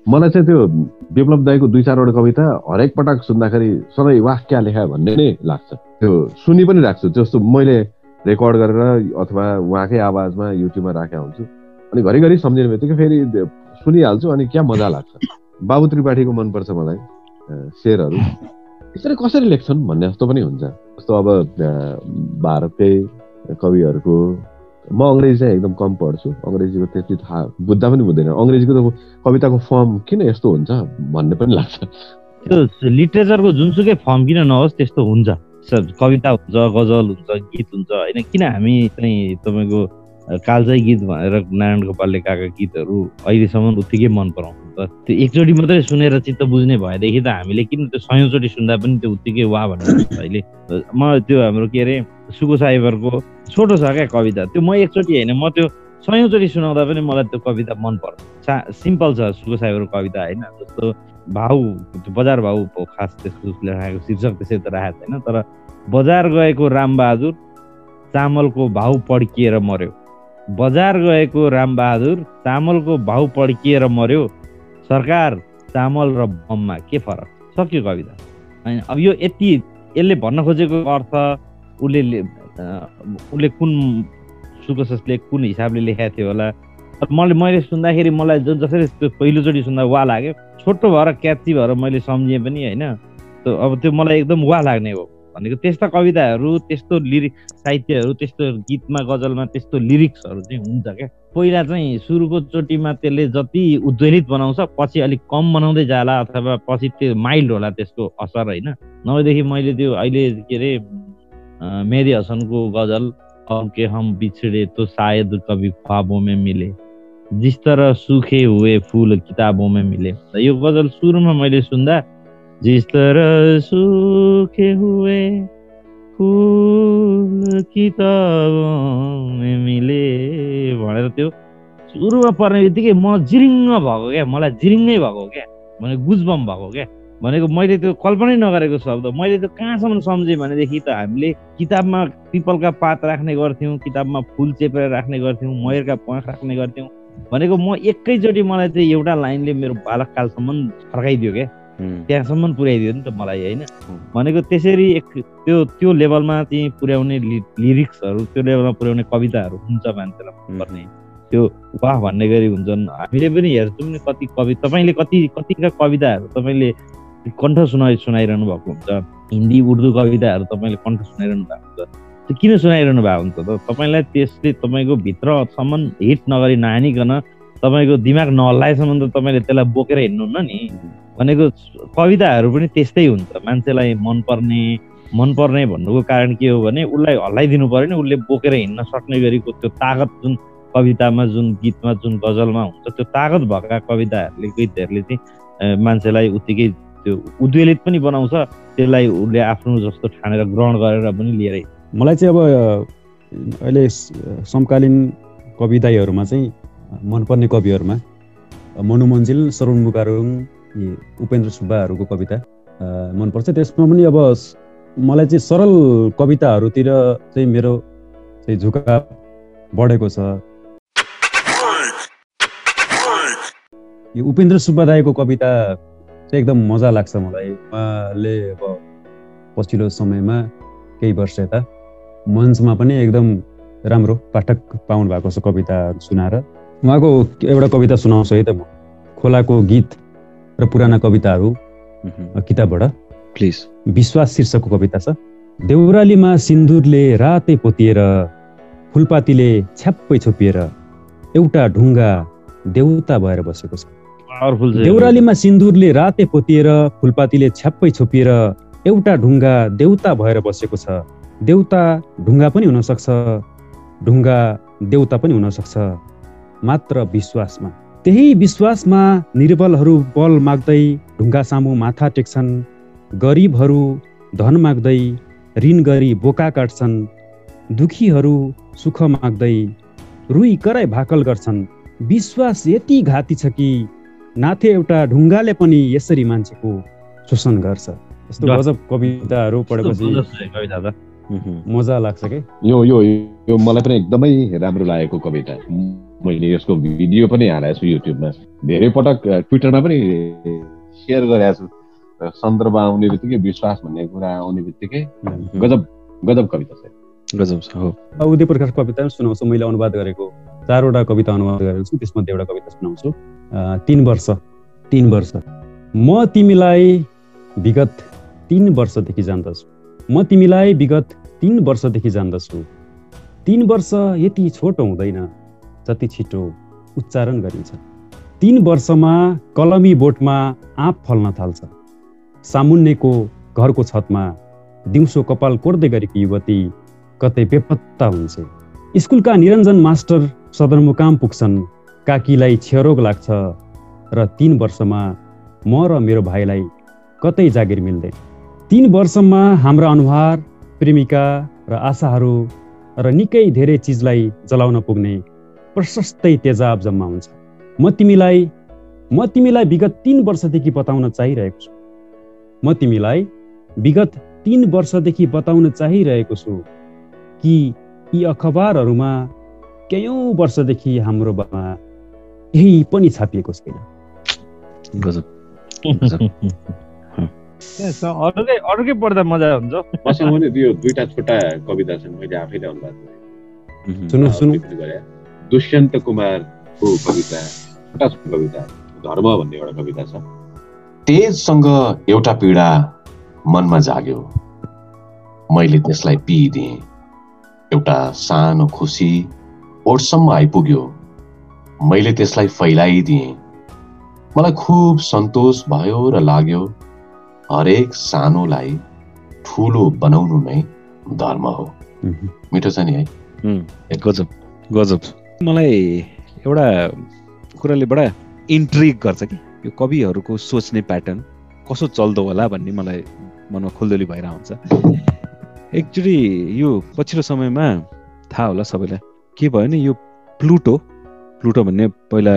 मलाई चाहिँ त्यो विप्लव दाईको दुई चारवटा कविता हरेक पटक सुन्दाखेरि सधैँ वाह क्या लेखा भन्ने नै लाग्छ। त्यो सुनि पनि राख्छु जस्तो मैले रेकर्ड गरेर अथवा उहाँकै आवाजमा युट्युबमा राखेका हुन्छु अनि घरिघरि सम्झिने बित्तिकै फेरि सुनिहाल्छु अनि क्या मजा लाग्छ। बाबु त्रिपाठीको मनपर्छ मलाई अ, शेरहरू। यसरी कसरी लेख्छन् भन्ने जस्तो पनि हुन्छ। जस्तो अब भारतकै कविहरूको म अङ्ग्रेजी चाहिँ एकदम कम पढ्छु। अङ्ग्रेजीको त्यति थाहा बुझ्दा पनि बुझ्दैन। अङ्ग्रेजीको त कविताको फर्म किन यस्तो हुन्छ भन्ने पनि लाग्छ। त्यो लिटरेचरको जुनसुकै फर्म किन नहोस् त्यस्तो हुन्छ। कविता हुन्छ गजल हुन्छ गीत हुन्छ होइन? किन हामी चाहिँ तपाईँको अ, कालजयी गीत भनेर नारायण गोपालले गाएका गीतहरू अहिलेसम्म उत्तिकै मन पराउँछ त्यो एकचोटि मात्रै सुनेर चित्त बुझ्ने भएदेखि त हामीले किन त्यो सयौँचोटि सुन्दा पनि त्यो उत्तिकै वा भन्ने अहिले। म त्यो हाम्रो के अरे सुको साइबरको छोटो छ क्या कविता। त्यो म एकचोटि होइन म त्यो सयौँचोटि सुनाउँदा पनि मलाई त्यो कविता मन पर्छ। सा सिम्पल छ सुको साइबरको कविता होइन जस्तो भाउ बजार भाउ खास त्यसको उसले राखेको शीर्षक त्यसै त राखेको छैन तर बजार गएको रामबहादुर चामलको भाउ पड्किएर मर्यो बजार गएको रामबहादुर चामलको भाउ पड्किएर मर्यो सरकार चामल र बममा के फरक? सक्यो कविता। होइन अब यो यति यसले भन्न खोजेको अर्थ उसले उसले कुन सुकसले कुन हिसाबले लेखाएको थियो होला। मैले मैले सुन्दाखेरि मलाई जो जसरी त्यो पहिलोचोटि सुन्दा वा लाग्यो। छोटो भएर क्याची भएर मैले सम्झेँ पनि होइन। अब त्यो मलाई एकदम वा लाग्ने हो। भनेको त्यस्ता कविताहरू त्यस्तो लिरिक साहित्यहरू त्यस्तो गीतमा गजलमा त्यस्तो लिरिक्सहरू चाहिँ हुन्छ क्या। पहिला चाहिँ सुरुको चोटिमा त्यसले जति उद्वेलित बनाउँछ पछि अलिक कम बनाउँदै जाला अथवा पछि त्यो माइल्ड होला त्यसको असर होइन। नभएदेखि मैले त्यो अहिले के अरे मेहदी हसनको गजल अब के हम बिछड़े तो शायद कभी ख्वाबों मिले। जिस तरह सूखे हुए फूल किताबों मिले। यो गजल सुरुमा मैले सुन्दा जिस तरह सूखे हुए फूल किताबों में मिले भनेर त्यो सुरुमा पर्ने बित्तिकै म जिरिङ्ग भएको क्या? मलाई जिरिङ्गै भएको क्या? भने गुजबम भएको क्या? भनेको मैले त्यो कल्पनै नगरेको शब्द। मैले त्यो कहाँसम्म सम्झेँ? भनेदेखि त हामीले किताबमा पिपलका पात राख्ने गर्थ्यौँ किताबमा फुल चेपेर राख्ने गर्थ्यौँ मयरका प्वाख राख्ने गर्थ्यौँ भनेको म एकैचोटि मलाई चाहिँ एउटा लाइनले मेरो बालककालसम्म फर्काइदियो क्या? त्यहाँसम्म पुर्याइदियो नि त मलाई होइन? भनेको त्यसरी एक त्यो त्यो लेभलमा चाहिँ पुर्याउने लिरिक्सहरू त्यो लेभलमा पुर्याउने कविताहरू हुन्छ मान्छेलाई मनपर्ने। त्यो वाह भन्ने गरी हुन्छन्। हामीले पनि हेर्छौँ नि कति कवि तपाईँले कति कतिका कविताहरू तपाईँले कण्ठ सुनाइ सुनाइरहनु भएको हुन्छ। हिन्दी उर्दू कविताहरू तपाईँले कण्ठ सुनाइरहनु भएको हुन्छ। त्यो किन सुनाइरहनु भएको हुन्छ त? तपाईँलाई त्यसले तपाईँको भित्रसम्म हिट नगरी नहानिकन तपाईँको दिमाग नहल्लाएसम्म त तपाईँले त्यसलाई बोकेर हिँड्नुहुन्न नि। भनेको कविताहरू पनि त्यस्तै हुन्छ मान्छेलाई मनपर्ने मनपर्ने भन्नुको कारण के हो भने उसलाई हल्लाइदिनु पऱ्यो नि उसले बोकेर हिँड्न सक्ने गरीको त्यो तागत जुन कवितामा जुन गीतमा जुन गजलमा हुन्छ त्यो तागत भएका कविताहरूले गीतहरूले चाहिँ मान्छेलाई उत्तिकै त्यो उद्वेलित पनि बनाउँछ त्यसलाई उसले आफ्नो जस्तो ठानेर ग्रहण गरेर पनि लिएर। मलाई चाहिँ अब अहिले समकालीन कविताहरूमा चाहिँ मनपर्ने कविहरूमा अ, मनु मन्जिल सरुण मुकारुङ यी उपेन्द्र सुब्बाहरूको कविता मनपर्छ। त्यसमा पनि अब मलाई चाहिँ सरल कविताहरूतिर चाहिँ मेरो चाहिँ झुकाव बढेको छ। यो उपेन्द्र सुब्बा दाईको कविता चाहिँ एकदम मजा लाग्छ मलाई। उहाँले अब पछिल्लो समयमा केही वर्ष यता मञ्चमा पनि एकदम राम्रो पाठक पाउनु भएको छ कविता सुनाएर। उहाँको एउटा कविता सुनाउँछु है त म। खोलाको गीत र पुराना कविताहरू उम्, किताबबाट। प्लिज विश्वास शीर्षकको कविता छ। देउरालीमा सिन्दुरले रातै पोतिएर फुलपातीले छ्याप्पै छोपिएर एउटा ढुङ्गा देउता भएर बसेको छ। देउरालीमा सिन्दुरले राते पोतिएर फुलपातीले छ्याप्पै छोपिएर एउटा ढुङ्गा देउता भएर बसेको छ। देउता ढुङ्गा पनि हुनसक्छ। ढुङ्गा देउता पनि हुनसक्छ। मात्र विश्वासमा। त्यही विश्वासमा निर्बलहरू बल माग्दै ढुङ्गा सामु माथा टेक्छन्। गरिबहरू धन माग्दै ऋण गरी बोका काट्छन्। दुखीहरू सुख माग्दै रुई कराई भाकल गर्छन्। विश्वास यति घाती छ कि नाथे एउटा ढुङ्गाले पनि यसरी मान्छेको शोषण गर्छ। यस्तो। गजब कविताहरू पढेपछि मजा लाग्छ कि? यो यो यो मलाई पनि एकदमै राम्रो लागेको कविता। मैले यसको भिडियो पनि हालेको छु युट्युबमा। धेरै पटक ट्विटरमा पनि सेयर गरेको छु। सन्दर्भ आउने बित्तिकै विश्वास भन्ने कुरा आउने बित्तिकै गजब गजब कविता छ। गजब छ हो। उदय प्रकाश कविता पनि सुनाउँछु। मैले अनुवाद गरेको चारवटा कविता अनुवाद गरेको छु। त्यसमध्ये एउटा कविता सुनाउँछु। तिन वर्ष तिन वर्ष। म तिमीलाई विगत तिन वर्षदेखि जान्दछु। म तिमीलाई विगत तिन वर्षदेखि जान्दछु। तिन वर्ष यति छोटो हुँदैन जति छिटो उच्चारण गरिन्छ। तिन वर्षमा कलमी बोटमा आँप फल्न थाल्छ। सामुन्नेको घरको छतमा दिउँसो कपाल कोर्दै गरेकी युवती कतै बेपत्ता हुन्छ। स्कुलका निरञ्जन मास्टर सदरमुकाम पुग्छन्। काकीलाई क्षयरोग लाग्छ र तिन वर्षमा म र मेरो भाइलाई कतै जागिर मिल्दैन। तिन वर्षमा हाम्रा अनुहार प्रेमिका र आशाहरू र निकै धेरै चिजलाई जलाउन पुग्ने प्रशस्तै तेजाब जम्मा हुन्छ। म तिमीलाई म तिमीलाई विगत तिन वर्षदेखि बताउन चाहिरहेको छु। म तिमीलाई विगत तिन वर्षदेखि बताउन चाहिरहेको छु कि यी अखबारहरूमा कैयौँ वर्षदेखि हाम्रो बामा केही पनि छापिएको छैन। अरूकै अरूकै पढ्दा मजा हुन्छ। मसँग पनि त्यो दुईटा छोटा कविता छन् मैले आफैले अनुवाद गरेँ। सुन्नु सुन्नु। दुष्यन्त कुमारको कविता छोटा छोटा कविता धर्म भन्ने एउटा कविता छ। तेजसँग एउटा पीडा मनमा जाग्यो। मैले त्यसलाई पिइदिएँ। एउटा सानो खुसी ओठसम्म आइपुग्यो। मैले त्यसलाई फैलाइदिएँ। मलाई खुब सन्तोष भयो र लाग्यो। हरेक सानोलाई ठुलो बनाउनु नै धर्म हो। मिठो छ नि है? गजब गजब। मलाई एउटा कुराले बडा इन्ट्रिग गर्छ कि यो कविहरूको सोच्ने प्याटर्न कसो चल्दो होला भन्ने मलाई मनमा खुल्दुली भइरहेको हुन्छ। एकचोटि यो पछिल्लो समयमा थाहा होला सबैलाई के भयो नि यो प्लुटो प्लुटो भन्ने पहिला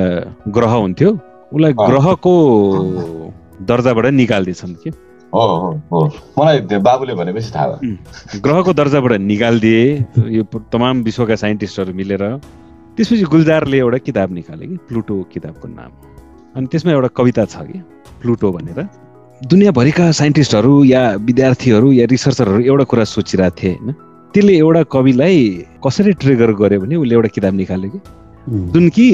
ग्रह हुन्थ्यो। उसलाई ग्रहको दर्जाबाट निकालिदिएछन् कि? मलाई बाबुले भनेपछि थाहा ग्रहको दर्जाबाट निकालिदिए यो तमाम विश्वका साइन्टिस्टहरू मिलेर त्यसपछि गुलजारले एउटा किताब निकाले कि प्लुटो किताबको नाम। अनि त्यसमा एउटा कविता छ कि प्लुटो भनेर। दुनियाँभरिका साइन्टिस्टहरू या विद्यार्थीहरू या रिसर्चरहरू एउटा कुरा सोचिरहेको थिए होइन? त्यसले एउटा कविलाई कसरी ट्रिगर गर्यो भने उसले एउटा किताब निकाल्यो कि? जुन कि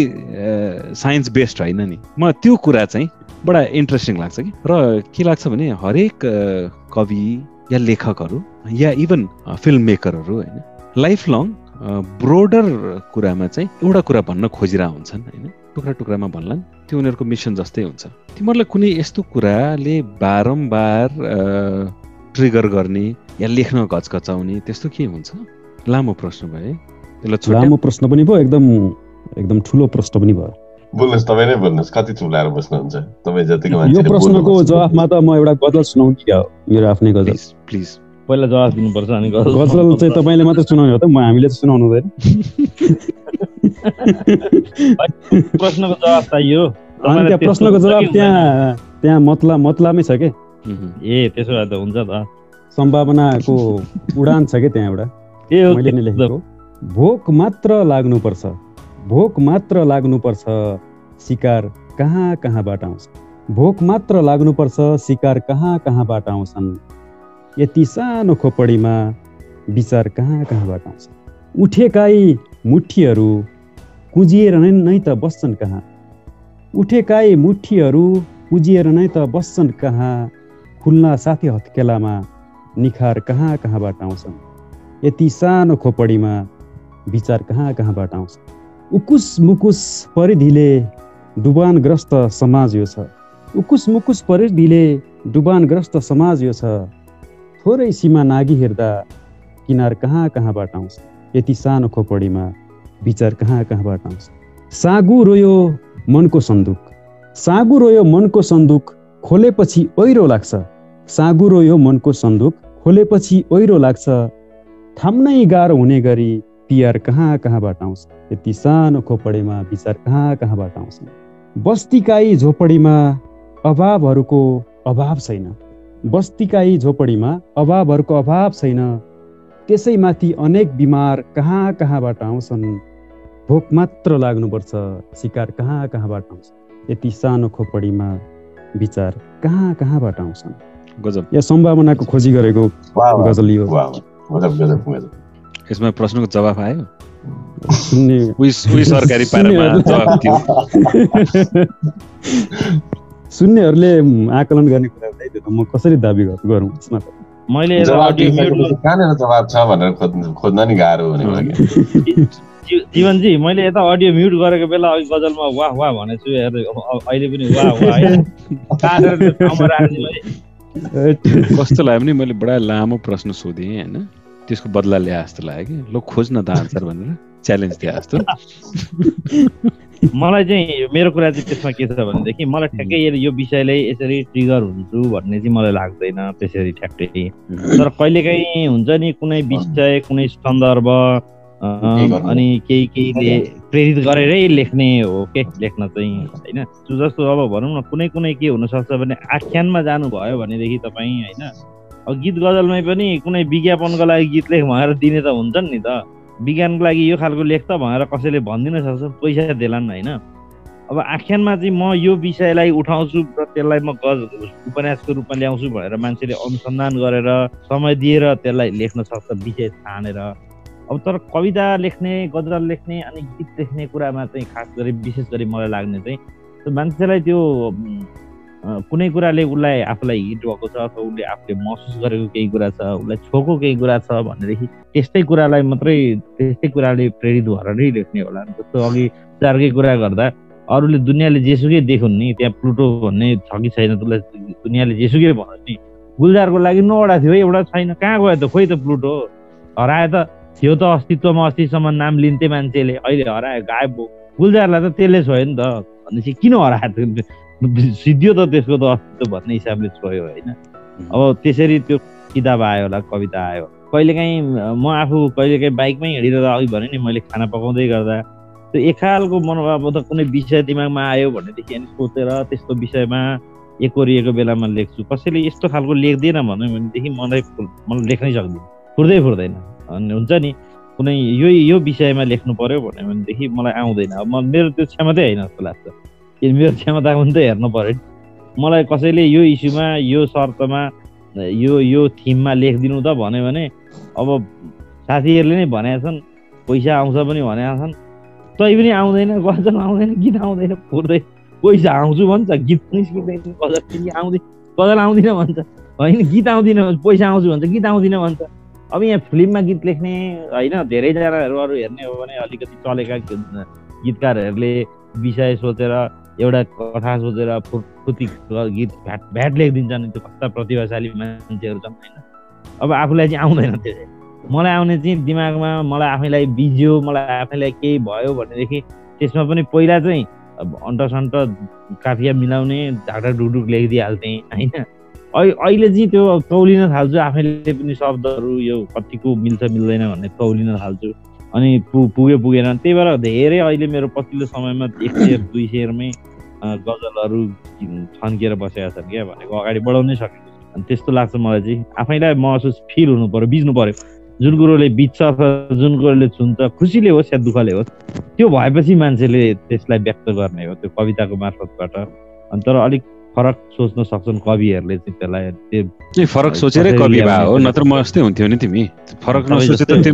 साइन्स बेस्ड होइन नि। म त्यो कुरा चाहिँ बडा इन्ट्रेस्टिङ लाग्छ कि। र के लाग्छ भने हरेक कवि या लेखकहरू या इभन फिल्म मेकरहरू होइन लाइफ लङ ब्रोडर कुरामा चाहिँ एउटा कुरा भन्न खोजिरहेको हुन्छन् होइन। टुक्रा टुक्रामा भन्लान् त्यो उनीहरूको मिसन जस्तै हुन्छ। तिमीहरूलाई कुनै यस्तो कुराले बारम्बार ट्रिगर गर्ने या लेख्न घचघचाउने त्यस्तो के हुन्छ? लामो प्रश्न भयो त्यसलाई लामो प्रश्न पनि भयो एकदम एकदम ठुलो प्रश्न पनि भयो। बोल्नुहोस् तपाईँ नै बोल्नुहोस्। कति चुलाएर बस्नुहुन्छ? तपाईँ जतिको यो प्रश्नको जवाफमा त म एउटा गजल सुनाउने क्या मेरो आफ्नै गजल। प्लिज पहिला जवाफ दिनुपर्छ अनि गजल चाहिँ तपाईँले मात्रै सुनाउने हो त म हामीले चाहिँ सुनाउनु हुँदैन। प्रश्नको जवाफ चाहियो। अनि त्यहाँ प्रश्नको जवाब त्यहाँ त्यहाँ मतला मतलामै छ के? ए त्यसो भए त हुन्छ त। सम्भावनाको उडान छ कि त्यहाँ एउटा? मैले नै लेखेको। भोक मात्र लाग्नुपर्छ। भोक मात्र लाग्नुपर्छ शिकार कहाँ कहाँबाट आउँछ भोक मात्र लाग्नुपर्छ शिकार कहाँ कहाँबाट आउँछन्? यति सानो खोपडीमा विचार कहाँ कहाँबाट आउँछ उठेकाई मुठीहरू कुजिएर नै नै त बस्छन् कहाँ? उठेकाई मुठीहरू कुजिएर नै त बस्छन् कहाँ? खुल्ना साथी हत्केलामा निखार कहाँ कहाँबाट आउँछन्? यति सानो खोपडीमा विचार कहाँ कहाँबाट आउँछ उकुस मुकुस परिधिले डुबानग्रस्त समाज यो छ। उकुस मुकुस परिधिले डुबानग्रस्त समाज यो छ। थोरै सीमा नागी हेर्दा किनार कहाँ कहाँबाट आउँछ? यति सानो खोपडीमा विचार कहाँ कहाँबाट आउँछ? सागु रोयो मनको सन्दुक। सागु रोयो मनको सन्दुक खोलेपछि ओहिरो लाग्छ। सागु रोयो मनको सन्दुक खोलेपछि ओहिरो लाग्छ। थाम्नै गाह्रो हुने गरी पियर कहाँ कहाँबाट आउँछ? यति सानो खोपडीमा विचार कहाँ कहाँबाट आउँछ? बस्तीकाई झोपडीमा अभावहरूको अभाव छैन। बस्तीकाई झोपडीमा अभावहरूको अभाव छैन। त्यसैमाथि अनेक बिमार कहाँ कहाँबाट आउँछन्? भोक मात्र लाग्नुपर्छ शिकार कहाँ कहाँबाट आउँछ? यति सानो खोपडीमा विचार कहाँ कहाँबाट आउँछन्? गजब। या सम्भावनाको खोजी गरेको गजल यो यसमा प्रश्नको जवाफ आयो? सरकारी पारामा जवाफ थियो सुन्नेहरूले आकलन गर्ने कुरा चाहिँ त्यो त म कसरी दाबी गर- गरौँ? यसमा त। मैले कहाँनिर जवाब छ भनेर खोज्नु खोज्न नि गाह्रो हुने भयो कि जी- जीवनजी मैले यता अडियो म्युट गरेको बेला अघि गजलमा वाह वाह भनेको छु अहिले पनि वाह वाह कस्तो लाग्यो भने मैले बडा लामो प्रश्न सोधेँ होइन? त्यसको बदला ल्याए जस्तो लाग्यो कि? ल खोज्न त आन्सर भनेर च्यालेन्ज दिए जस्तो। मलाई चाहिँ मेरो कुरा चाहिँ त्यसमा के छ भनेदेखि मलाई ठ्याक्कै यो- यो विषयलाई यसरी ट्रिगर हुन्छु भन्ने चाहिँ मलाई लाग्दैन त्यसरी ठ्याक्कै। तर कहिलेकाहीँ हुन्छ नि कुनै विषय कुनै सन्दर्भ। अनि केही केहीले प्रेरित गरेरै लेख्ने हो के? लेख्न चाहिँ होइन। जस्तो अब भनौँ न कुनै कुनै के हुनसक्छ भने आख्यानमा जानुभयो भनेदेखि तपाईँ होइन गीत गजलमै पनि कुनै विज्ञापनको लागि गीत लेख भनेर दिने त हुन्छन् नि त। विज्ञानको लागि यो खालको लेख त भनेर कसैले भनिदिन सक्छ पैसा देलान् होइन। अब आख्यानमा चाहिँ म यो विषयलाई उठाउँछु र त्यसलाई म गज उपन्यासको रूपमा ल्याउँछु भनेर मान्छेले अनुसन्धान गरेर समय दिएर त्यसलाई लेख्न सक्छ विषय छानेर। अब तर कविता लेख्ने गजल लेख्ने अनि गीत लेख्ने कुरामा चाहिँ खास गरी विशेष गरी मलाई लाग्ने चाहिँ मान्छेलाई त्यो कुनै कुराले उसलाई आफूलाई हिट भएको छ अथवा उसले आफूले महसुस गरेको केही कुरा छ उसलाई छोएको केही कुरा छ भनेदेखि त्यस्तै कुरालाई मात्रै त्यस्तै कुराले प्रेरित भएर नै लेख्ने होला जस्तो अघि चारकै कुरा गर्दा अरूले दुनियाँले जेसुकै देखुन् नि त्यहाँ प्लुटो भन्ने छ कि छैन त्यसलाई दुनियाँले जेसुकै भनोस् नि। गुलजारको लागि नौवटा थियो एउटा छैन कहाँ गयो त? खोइ त प्लुटो। हराए त थियो त अस्तित्वमा अस्तिसम्म नाम लिन्थे मान्छेले। अहिले हरायो गायब भयो गुलजारलाई त त्यसले छोयो नि त। भनेपछि किन हरायो त? सिद्धियो त त्यसको त अस्तित्व भन्ने हिसाबले छोयो होइन। अब त्यसरी त्यो किताब आयो होला कविता आयो। कहिलेकाहीँ म आफू कहिलेकाहीँ बाइकमै हिँडिरहँदा अघि भने नि मैले खाना पकाउँदै गर्दा त्यो एक खालको मनोभाव त कुनै विषय दिमागमा आयो भनेदेखि अनि सोचेर त्यस्तो विषयमा एकोरिएको बेलामा लेख्छु। कसैले यस्तो खालको लेख्दैन भन्यो भनेदेखि मलाई मलाई लेख्नै सक्दिनँ। फुर्दै फुर्दैन। अनि हुन्छ नि कुनै यो यो विषयमा लेख्नु पर्यो भन्यो भनेदेखि मलाई आउँदैन। अब म मेरो त्यो क्षमतै होइन जस्तो लाग्छ। मेरो क्षमता पनि त हेर्नु पर्यो नि मलाई कसैले यो इस्युमा यो शर्तमा यो यो थिममा लेखिदिनु त भन्यो भने अब साथीहरूले नै भनेका छन् पैसा आउँछ पनि भनेका छन् तै पनि आउँदैन गजल आउँदैन गीत आउँदैन फुर्दै पैसा आउँछु भन्छ गीत पनि गजल पनि आउँदैन गजल आउँदिनँ भन्छ होइन गीत आउँदिनँ भन्छ पैसा आउँछु भन्छ गीत आउँदिनँ भन्छ अब यहाँ फिल्ममा गीत लेख्ने होइन धेरैजनाहरू अरू हेर्ने हो भने अलिकति चलेका गीतकारहरूले विषय सोचेर एउटा कथा सोचेर फुर्ती गीत भ्याट भ्याट लेखिदिन्छन् त्यो कस्ता प्रतिभाशाली मान्छेहरू छन् होइन? अब आफूलाई चाहिँ आउँदैन त्यो मलाई आउने चाहिँ दिमागमा मलाई आफैलाई बिज्यो मलाई आफैलाई केही भयो भनेदेखि त्यसमा पनि पहिला चाहिँ अन्टसन्ट काफिया मिलाउने झाटा ढुकढुक लेखिदिइहाल्थेँ होइन? अहिले चाहिँ त्यो तौलिन थाल्छु आफैले पनि शब्दहरू यो कतिको मिल्छ मिल्दैन भन्ने तौलिन थाल्छु। अनि पु पुग्यो पुगेन त्यही भएर धेरै अहिले मेरो पछिल्लो समयमा एक सेयर दुई सेयरमै अ, गजलहरू छन्किएर बसेका छन् क्या भनेको अगाडि बढाउनै सकेको। अनि त्यस्तो लाग्छ मलाई चाहिँ। आफैलाई महसुस फिल हुनु पर्यो बुझ्नु पर्यो। जुन कुरोले बित्छ अथवा जुन कुरोले छुन्छ खुसीले होस् या दुःखले होस् त्यो भएपछि मान्छेले त्यसलाई व्यक्त गर्ने हो त्यो कविताको मार्फतबाट। अनि तर अलिक फरक सोच्न सक्छन् कविहरूले चाहिँ त्यसलाई त्यो फरक सोचेरै कवि भए हो नत्र म जस्तै हुन्थ्यो नि तिमी। फरक नसोचे त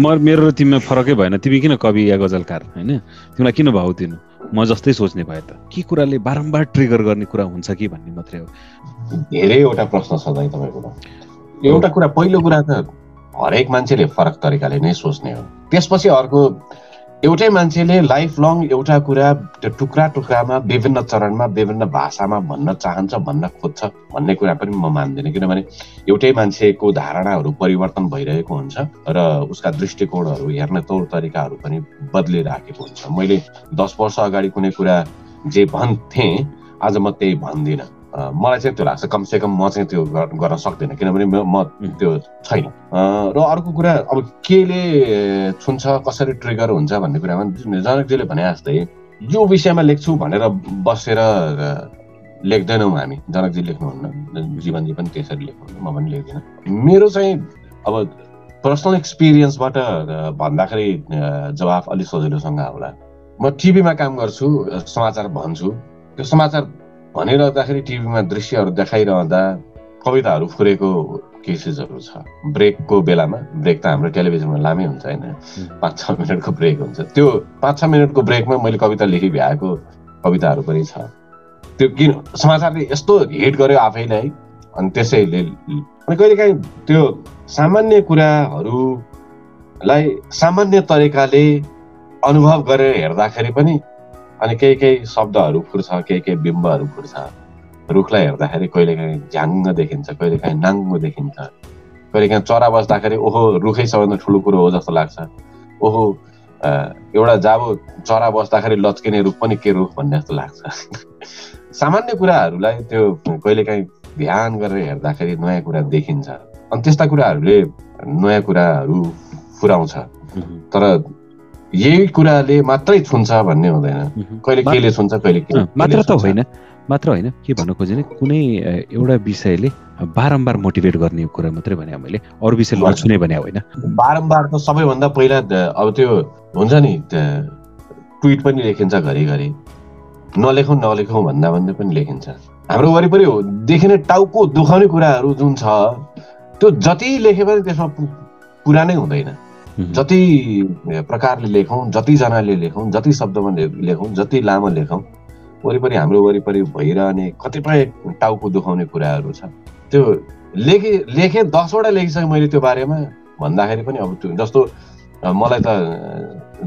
म मेरो र तिमीमा फरकै भएन। तिमी किन कवि या गजलकार होइन? तिमीलाई किन भाउ दिनु? म जस्तै सोच्ने भए त। के कुराले बारम्बार ट्रिगर गर्ने कुरा हुन्छ कि भन्ने मात्रै हो। धेरैवटा प्रश्न छ दाइ तपाईँकोमा। एउटा कुरा पहिलो कुरा त हरेक मान्छेले फरक तरिकाले नै सोच्ने हो। त्यसपछि अर्को एउटै मान्छेले लाइफ लङ एउटा कुरा त्यो टुक्रा टुक्रामा विभिन्न चरणमा विभिन्न भाषामा भन्न चाहन्छ भन्न खोज्छ भन्ने कुरा पनि म मान्दिनँ। किनभने एउटै मान्छेको धारणाहरू परिवर्तन भइरहेको हुन्छ र उसका दृष्टिकोणहरू हेर्ने तौर तरिकाहरू पनि बदलिराखेको हुन्छ। मैले दस वर्ष अगाडि कुनै कुरा जे भन्थेँ आज म त्यही भन्दिनँ। मलाई चाहिँ त्यो लाग्छ कमसेकम म चाहिँ त्यो गर- गर्न सक्दिनँ किनभने म त्यो छैन। र अर्को कुरा अब केले छुन्छ कसरी ट्रिगर हुन्छ भन्ने कुरामा जुन जनकजीले भने जस्तै यो विषयमा लेख्छु भनेर बसेर लेख्दैनौँ हामी। जनकजी लेख्नुहुन्न जीवनजी पनि त्यसरी लेख्नुहुन्न म पनि लेख्दिनँ। मेरो चाहिँ अब पर्सनल एक्सपिरियन्सबाट भन्दाखेरि जवाफ अलिक सजिलोसँग होला म टिभीमा काम गर्छु समाचार भन्छु। त्यो समाचार भनिरहँदाखेरि टिभीमा दृश्यहरू देखाइरहँदा कविताहरू फुरेको केसेसहरू छ। ब्रेकको बेलामा ब्रेक त हाम्रो टेलिभिजनमा लामै हुन्छ होइन। पाँच छ मिनटको ब्रेक हुन्छ। त्यो पाँच छ मिनटको ब्रेकमा मैले कविता लेखी भ्याएको कविताहरू पनि छ। त्यो किन समाचारले यस्तो हिट गर्यो आफैलाई अनि त्यसैले अनि कहिलेकाहीँ त्यो सामान्य कुराहरूलाई सामान्य तरिकाले अनुभव गरेर हेर्दाखेरि पनि अनि केही केही शब्दहरू फुर्छ केही केही बिम्बहरू फुर्छ रुखलाई हेर्दाखेरि कहिलेकाहीँ झ्याङ्ग देखिन्छ कहिलेकाहीँ नाङ्गो देखिन्छ कहिलेकाहीँ चरा बस्दाखेरि ओहो रुखै सबैभन्दा ठुलो कुरो हो जस्तो लाग्छ ओहो एउटा जाबो चरा बस्दाखेरि लच्किने रुख पनि के रुख भन्ने जस्तो लाग्छ सामान्य कुराहरूलाई त्यो कहिलेकाहीँ ध्यान गरेर हेर्दाखेरि नयाँ कुरा देखिन्छ अनि त्यस्ता कुराहरूले नयाँ कुराहरू फुराउँछ तर यही कुराले मात्रै छुन्छ भन्ने हुँदैन। कहिले केले छुन्छ कहिले के मात्र त होइन मात्र होइन के भन्नु खोजेँ कुनै एउटा विषयले बारम्बार मोटिभेट गर्ने कुरा मात्रै भने मैले अरू विषय लड्छु भने होइन। बारम्बार त सबैभन्दा पहिला अब त्यो हुन्छ नि ट्विट पनि लेखिन्छ घरिघरि। नलेखौँ नलेखौँ भन्दा भन्दा पनि लेखिन्छ। हाम्रो वरिपरि देखिने टाउको दुखाउने कुराहरू जुन छ त्यो जति लेखे पनि त्यसमा पुरा नै हुँदैन। जति प्रकारले लेखौँ जतिजनाले लेखौँ जति शब्दमा लेखौँ जति लामो लेखौँ वरिपरि हाम्रो वरिपरि भइरहने कतिपय टाउको दुखाउने कुराहरू छ। त्यो लेखे लेखेँ दसवटा लेखिसकेँ मैले त्यो बारेमा भन्दाखेरि पनि अब त्यो जस्तो मलाई त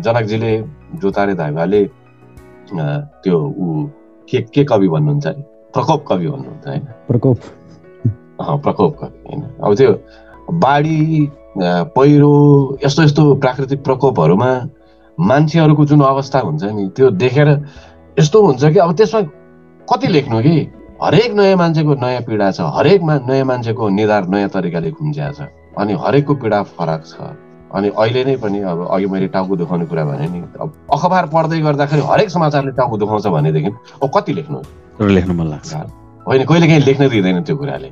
जनकजीले जोतारे धाइभाले त्यो ऊ के के कवि भन्नुहुन्छ अरे? प्रकोप कवि भन्नुहुन्छ होइन? प्रकोप। प्रकोप कवि होइन? अब त्यो बाढी पहिरो यस्तो यस्तो प्राकृतिक प्रकोपहरूमा मान्छेहरूको जुन अवस्था हुन्छ नि त्यो देखेर यस्तो हुन्छ कि अब त्यसमा कति लेख्नु कि? हरेक नयाँ मान्छेको नयाँ पीडा छ हरेक मा नयाँ मान्छेको निधार नयाँ तरिकाले खुम्च्या छ अनि हरेकको पीडा फरक छ अनि अहिले नै पनि अब अघि मैले टाउको दुखाउने कुरा भने नि अब अखबार पढ्दै गर्दाखेरि हरेक समाचारले टाउको दुखाउँछ भनेदेखि अब कति लेख्नु? लेख्नु मन लाग्छ। होइन कहिले काहीँ लेख्न दिँदैन त्यो कुराले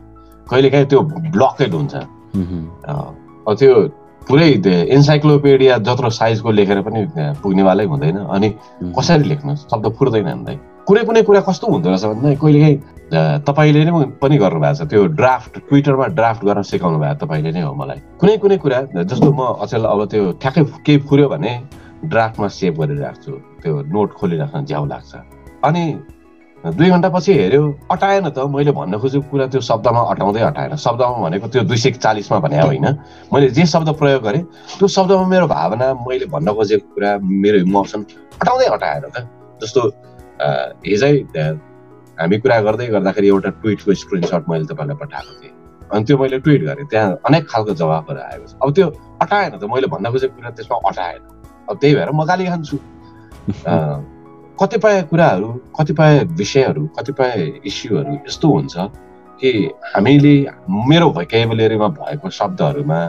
कहिले काहीँ त्यो ब्लकेड हुन्छ। त्यो पुरै इन्साइक्लोपिडिया जत्रो साइजको लेखेर पनि पुग्नेवालै हुँदैन। अनि कसरी लेख्नु? शब्द फुर्दैन हामीलाई कुनै कुनै कुरा कस्तो हुँदो रहेछ भन्दा कहिलेकाहीँ तपाईँले नै पनि गर्नुभएको छ। त्यो ड्राफ्ट ट्विटरमा ड्राफ्ट गर्न सिकाउनु भएको तपाईँले नै हो मलाई। कुनै कुनै कुरा जस्तो म अचेल अब त्यो ठ्याक्कै केही फुर्यो भने ड्राफ्टमा सेभ गरेर राख्छु त्यो नोट खोलिराख्न झ्याउ लाग्छ। अनि दुई घन्टा पछि हेऱ्यो अटाएन त। मैले भन्न खोजेको कुरा त्यो शब्दमा अटाउँदै अटाएन। शब्दमा भनेको त्यो दुई सय चालिसमा भने होइन। मैले जे शब्द प्रयोग गरेँ त्यो शब्दमा मेरो भावना मैले भन्न खोजेको कुरा मेरो इमोसन अटाउँदै अटाएर त। जस्तो हिजै हामी कुरा गर्दै गर्दाखेरि एउटा ट्विटको स्क्रिनसट मैले तपाईँलाई पठाएको थिएँ। अनि त्यो मैले ट्विट गरेँ। त्यहाँ अनेक खालको जवाबहरू आएको छ। अब त्यो अटाएन त। मैले भन्न खोजेको कुरा त्यसमा अटाएन। अब त्यही भएर म गाली खान्छु। कतिपय कुराहरू कतिपय विषयहरू कतिपय इस्युहरू यस्तो हुन्छ कि हामीले मेरो भोकेबुलेरीमा भएको शब्दहरूमा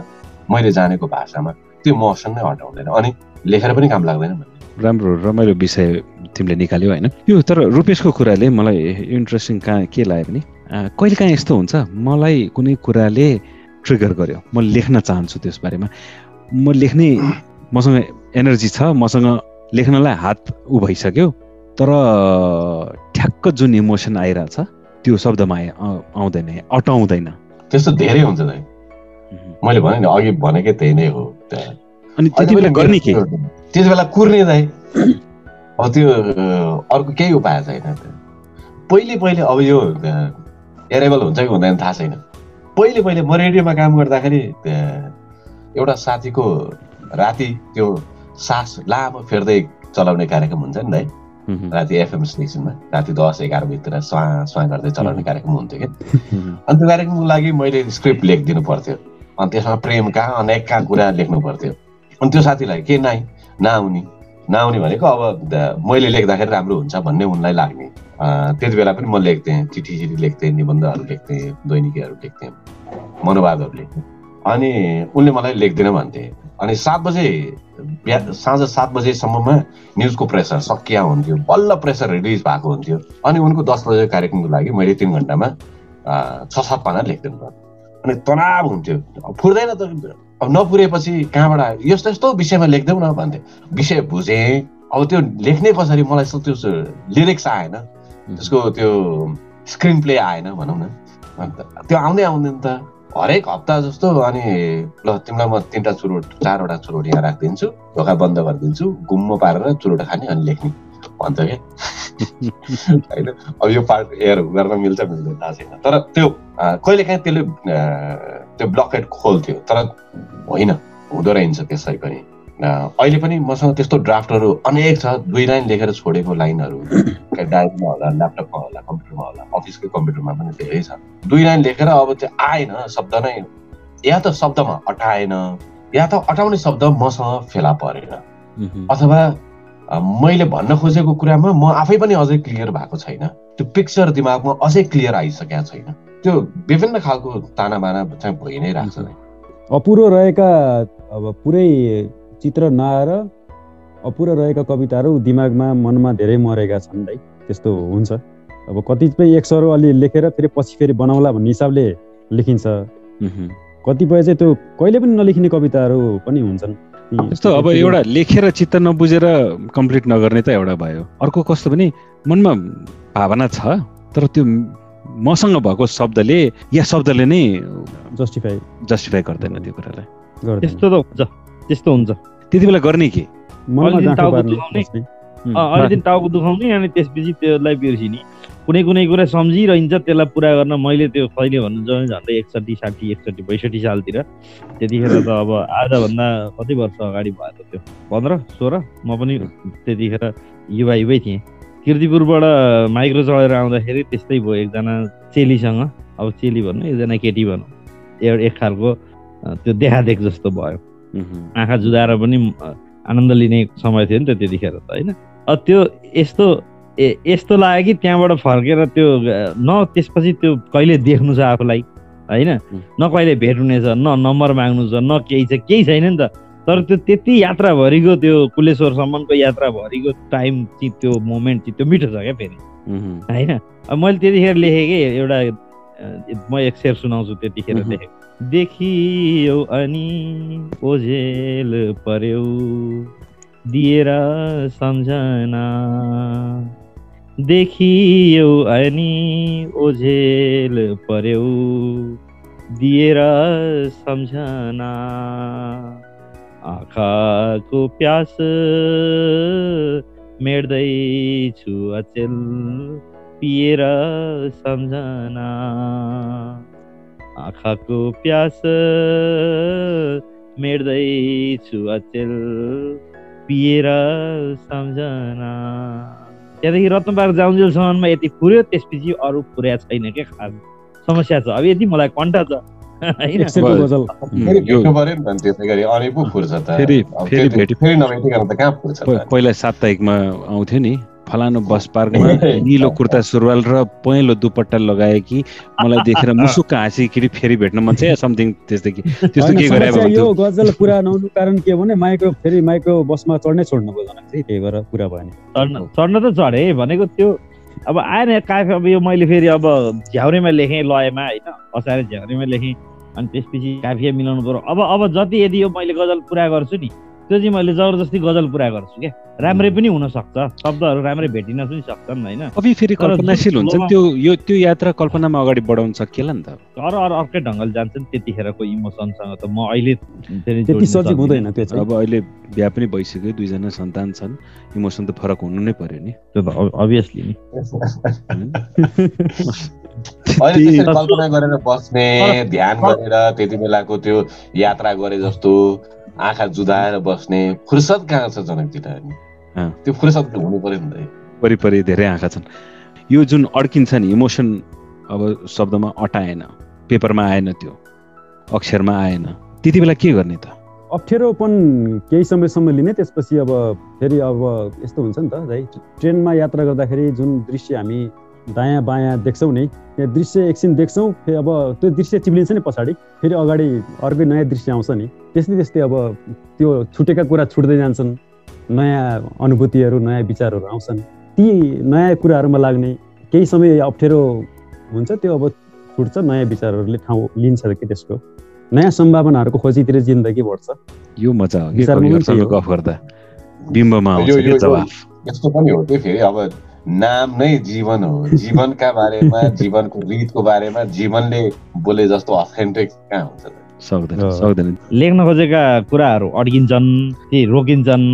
मैले जानेको भाषामा त्यो मसँग हटाउँदैन अनि लेखेर पनि काम लाग्दैन भन्ने राम्रो रमाइलो विषय तिमीले निकाल्यौ होइन यो तर रुपेशको कुराले मलाई इन्ट्रेस्टिङ कहाँ के लाग्यो भने कहिले काहीँ यस्तो हुन्छ मलाई कुनै कुराले ट्रिगर गर्यो म लेख्न चाहन्छु त्यस बारेमा म लेख्ने मसँग एनर्जी छ मसँग लेख्नलाई हात उ भइसक्यो तर ठ्याक्क जुन इमोसन आइरहेछ त्यो शब्दमा आउँदैन अटाउँदैन। त्यस्तो धेरै हुन्छ मैले भने नि अघि भनेकै त्यही नै हो अनि त्यति बेला गर्ने के? त्यति बेला कुर्ने दाइ त्यो अर्को केही उपाय छैन पहिले पहिले अब यो एरेबल हुन्छ कि हुँदैन थाहा छैन। पहिले पहिले म रेडियोमा काम गर्दाखेरि एउटा साथीको राति त्यो सास लामो फेर्दै चलाउने कार्यक्रम हुन्छ नि त राति एफएम स्टेसनमा राति दस एघारभित्र स्वा स्वा गर्दै चलाउने कार्यक्रम हुन्थ्यो क्या। अनि त्यो कार्यक्रमको लागि मैले स्क्रिप्ट लेखिदिनु पर्थ्यो। अनि त्यसमा प्रेम कहाँ अनेक कहाँ कुरा लेख्नु पर्थ्यो। अनि त्यो साथीलाई के नाइ नआउने नआउने भनेको अब मैले लेख्दाखेरि राम्रो हुन्छ भन्ने उनलाई लाग्ने। त्यति बेला पनि म लेख्थेँ चिठी चिठी लेख्थेँ निबन्धहरू लेख्थेँ दैनिकीहरू लेख्थेँ मनोवादहरू लेख्थेँ। अनि उनले मलाई लेख्दिनँ भन्थे। अनि सात बजे बिहा साँझ सात बजेसम्ममा न्युजको प्रेसर सकिया हुन्थ्यो बल्ल प्रेसर रिलिज भएको हुन्थ्यो। अनि उनको दस बजे कार्यक्रमको लागि मैले तिन घन्टामा छ सात पाना लेखिदिनु पर्यो अनि तनाव हुन्थ्यो। फुर्दैन त। अब नपुरेपछि कहाँबाट यस्तो यस्तो विषयमा लेख्दैौ न भन्थे विषय बुझेँ। अब त्यो लेख्ने कसरी मलाई त्यो लिरिक्स आएन। त्यसको त्यो स्क्रिन प्ले आएन भनौँ न। अन्त त्यो आउँदै आउँदैन त। हरेक हप्ता जस्तो अनि ल तिमीलाई म तिनवटा चुरोट चारवटा चुरोट यहाँ राखिदिन्छु ढोका बन्द गरिदिन्छु गुम्म पारेर चुरोट खाने अनि लेख्ने। भन्थ्यो क्या होइन? अब यो पार्ट एयर गर्न मिल्छ मिल्दैन थाहा छैन। तर त्यो कहिलेकाहीँ त्यसले त्यो ब्लकेट खोल्थ्यो तर होइन हुँदो रहेछ त्यसै पनि। अहिले पनि मसँग त्यस्तो ड्राफ्टहरू अनेक छ। दुई लाइन लेखेर छोडेको लाइनहरू डायरीमा होला ल्यापटपमा होला कम्प्युटरमा होला अफिसकै कम्प्युटरमा पनि धेरै छ। दुई लाइन लेखेर अब त्यो आएन शब्द नै या त शब्दमा अटाएन या त अटाउने शब्द मसँग फेला परेन। अथवा मैले भन्न खोजेको कुरामा म आफै पनि अझै क्लियर भएको छैन। त्यो पिक्चर दिमागमा अझै क्लियर आइसकेको छैन। त्यो विभिन्न खालको ताना बाना चाहिँ भइ नै रहेछ अपुरो रहेका अब पुरै चित्र नआएर अपुरो रहेका कविताहरू दिमागमा मनमा धेरै मरेका छन् है। त्यस्तो हुन्छ। अब कतिपय एक सरो अलि लेखेर फेरि पछि फेरि बनाउला भन्ने हिसाबले लेखिन्छ। कतिपय चाहिँ त्यो कहिले पनि नलेखिने कविताहरू पनि हुन्छन्। जस्तो अब एउटा लेखेर चित्त नबुझेर कम्प्लिट नगर्ने त एउटा भयो। अर्को कस्तो भने मनमा भावना छ तर त्यो मसँग भएको शब्दले या शब्दले नै जस्टिफाई। जस्टिफाई गर्दैन त्यो कुरालाई। त्यस्तो त हुन्छ। त्यस्तो हुन्छ। त्यति बेला गर्ने के? अहिले दिन टाउको दुखाउने। अनि त्यसपछि त्यसलाई बिर्सिने। कुनै कुनै कुरा सम्झिरहन्छ त्यसलाई पुरा गर्न। मैले त्यो कहिले भन्नु झन्डै एकसट्ठी साठी एकसट्ठी बैसठी सालतिर। त्यतिखेर त अब आजभन्दा कति वर्ष अगाडि भयो त्यो पन्ध्र सोह्र म पनि त्यतिखेर युवा युवै थिएँ। किर्तिपुरबाट माइक्रो चढेर आउँदाखेरि त्यस्तै भयो एकजना चेलीसँग। अब चेली भन्नु एकजना केटी भनौँ एउटा एक खालको त्यो देखादेख जस्तो भयो। आँखा जुदाएर पनि आनन्द लिने समय थियो नि त त्यतिखेर त होइन? त्यो यस्तो ए यस्तो लाग्यो कि त्यहाँबाट फर्केर त्यो न त्यसपछि त्यो कहिले देख्नु छ आफूलाई होइन? न कहिले भेट हुनेछ न नम्बर माग्नु छ न केही छ केही छैन नि त। तर त्यो त्यति यात्राभरिको त्यो कुलेश्वरसम्मको यात्राभरिको टाइम चाहिँ त्यो मोमेन्ट चाहिँ त्यो मिठो छ क्या फेरि। होइन? अब मैले त्यतिखेर लेखेँ कि एउटा म एक सेयर सुनाउँछु त्यतिखेर लेखेको। देखियो अनि ओझेल पर्यो। दिएर सम्झना। देखियो अनि ओझेल पर्यो। दिएर सम्झना। आँखाको प्यास मेट्दैछु अचेल। पिएर सम्झना। आँखाको प्यास मेट्दैछु अचेल पिएर सम्झना। त्यहाँदेखि रत्नपार्क जाउन्जेलसम्ममा यति पुऱ्यो त्यसपछि अरू पुर्या छैन क्या खास समस्या छ। अब यति मलाई कन्ठा छ पहिला साप्ताहिकमा आउँथ्यो नि। फलानु बस पार्कमा निलो कुर्ता सुरुवाल र पहेँलो दुपट्टा लगाए कि मलाई देखेर मुसुक्क हाँसी कि फेरि भेट्न मन छ या समथिङ त्यस्तै कि त्यस्तो के गरे यो गजल पुरा नहुनु कारण के भने माइक्रो फेरि माइक्रो बसमा चढ्नै छोड्नु चाहिँ त्यही भएर पुरा भएन चढ्न चढ्न त चढे भनेको त्यो अब आएन काफी अब यो मैले फेरि अब झ्याउरेमा लेखेँ लयमा होइन असारे झ्याउरेमा लेखेँ अनि त्यसपछि काफिया मिलाउनु पऱ्यो अब अब जति यदि यो मैले गजल पुरा गर्छु नि त्यो चाहिँ मैले जबरजस्ती गजल पुरा गर्छु क्या राम्रै पनि हुनसक्छ। शब्दहरू राम्रै भेटिन पनि सक्छन् होइन? कवि फेरि कल्पनाशील हुन्छ त्यो यो त्यो यात्रा कल्पनामा अगाडि बढाउन सकिएला नि त। अरू अरू अर्कै ढङ्गले जान्छ नि त्यतिखेरको इमोसनसँग त म अहिले हुँदैन त्यो अब अहिले बिहा पनि भइसक्यो दुईजना सन्तान छन् इमोसन त फरक हुनु नै पर्यो नि। त्यो त अभियसली नि। कल्पना गरेर बस्ने ध्यान गरेर त्यति बेलाको त्यो यात्रा गरे जस्तो। आँखा जुदाएर बस्ने फुर्सद कहाँ छ जनकतिर त्यो फुर्सद हुनु पर्यो नि त। वरिपरि धेरै आँखा छन्। यो जुन अड्किन्छ नि इमोसन अब शब्दमा अटाएन पेपरमा आएन त्यो अक्षरमा आएन त्यति बेला के गर्ने त? अप्ठ्यारोपन केही समयसम्म लिने त्यसपछि अब फेरि अब यस्तो हुन्छ नि त है ट्रेनमा यात्रा गर्दाखेरि जुन दृश्य हामी दायाँ बायाँ देख्छौँ नि त्यहाँ दृश्य एकछिन देख्छौँ फेरि अब त्यो दृश्य चिप्लिन्छ नि पछाडि फेरि अगाडि अर्कै नयाँ दृश्य आउँछ नि। त्यस्तै त्यस्तै अब त्यो छुटेका कुरा छुट्दै जान्छन् नयाँ अनुभूतिहरू नयाँ विचारहरू आउँछन्। ती नयाँ कुराहरूमा लाग्ने केही समय अप्ठ्यारो हुन्छ त्यो अब छुट्छ नयाँ विचारहरूले ठाउँ लिन्छ कि त्यसको। नयाँ सम्भावनाहरूको खोजीतिर जिन्दगी बढ्छ। यो मजा हो गफ गर्दा? बिम्बमा यस्तो पनि हो कि फेरि अब नाम नै जीवन हो। जीवनका बारेमा जीवनको रीतको बारेमा जीवनले बोले जस्तो अथेन्टिक कहाँ हुन्छ सक्दैन सक्दैन। लेख्न खोजेका कुराहरू अड्किन्छन् ती रोकिन्छन्।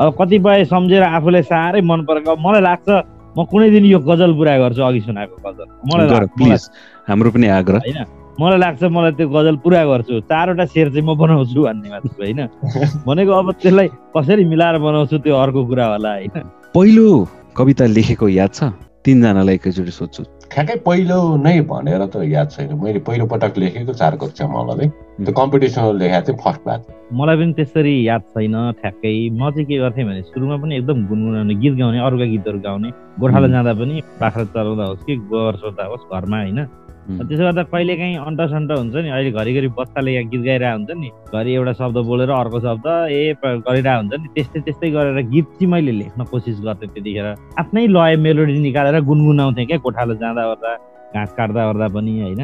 अब कतिपय सम्झेर आफूलाई साह्रै मन परेको मलाई लाग्छ म कुनै दिन यो गजल पुरा गर्छु अघि सुनाएको गजल। मलाई प्लिज। हाम्रो पनि आग्रह। होइन मलाई लाग्छ मलाई त्यो गजल पुरा गर्छु। चारवटा शेर चाहिँ म बनाउँछु भन्ने मात्र होइन। भनेको अब त्यसलाई कसरी मिलाएर बनाउँछु त्यो अर्को कुरा होला होइन? पहिलो कविता लेखेको याद छ? तिनजनालाई एकैचोटि सोध्छु। ठ्याक्कै पहिलो नै भनेर त याद छैन। मैले पहिलो पटक लेखेको चार कक्षामा होला है त्यो कम्पिटिसनमा लेखाएको थिएँ फर्स्ट क्लास मलाई पनि त्यसरी याद छैन ठ्याक्कै। म चाहिँ के गर्थेँ भने सुरुमा पनि एकदम गुनगुनाउने गीत गाउने अरूका गीतहरू गाउने गोर्खाला जाँदा पनि बाख्रा चलाउँदा होस् कि गोबर सोद्धा होस् घरमा होइन? त्यसो गर्दा कहिलेकाहीँ अन्ट सन्ट हुन्छ नि। अहिले घरिघरि बच्चाले यहाँ गीत गाइरहेको हुन्छ नि। घरि एउटा शब्द बोलेर अर्को शब्द ए गरिरहेको हुन्छ नि। त्यस्तै त्यस्तै गरेर गीत चाहिँ मैले लेख्न कोसिस गर्थेँ त्यतिखेर। आफ्नै लय मेलोडी निकालेर गुनगुनाउँथेँ क्या कोठालो जाँदा ओर्दा घाँस काट्दा ओर्दा पनि होइन।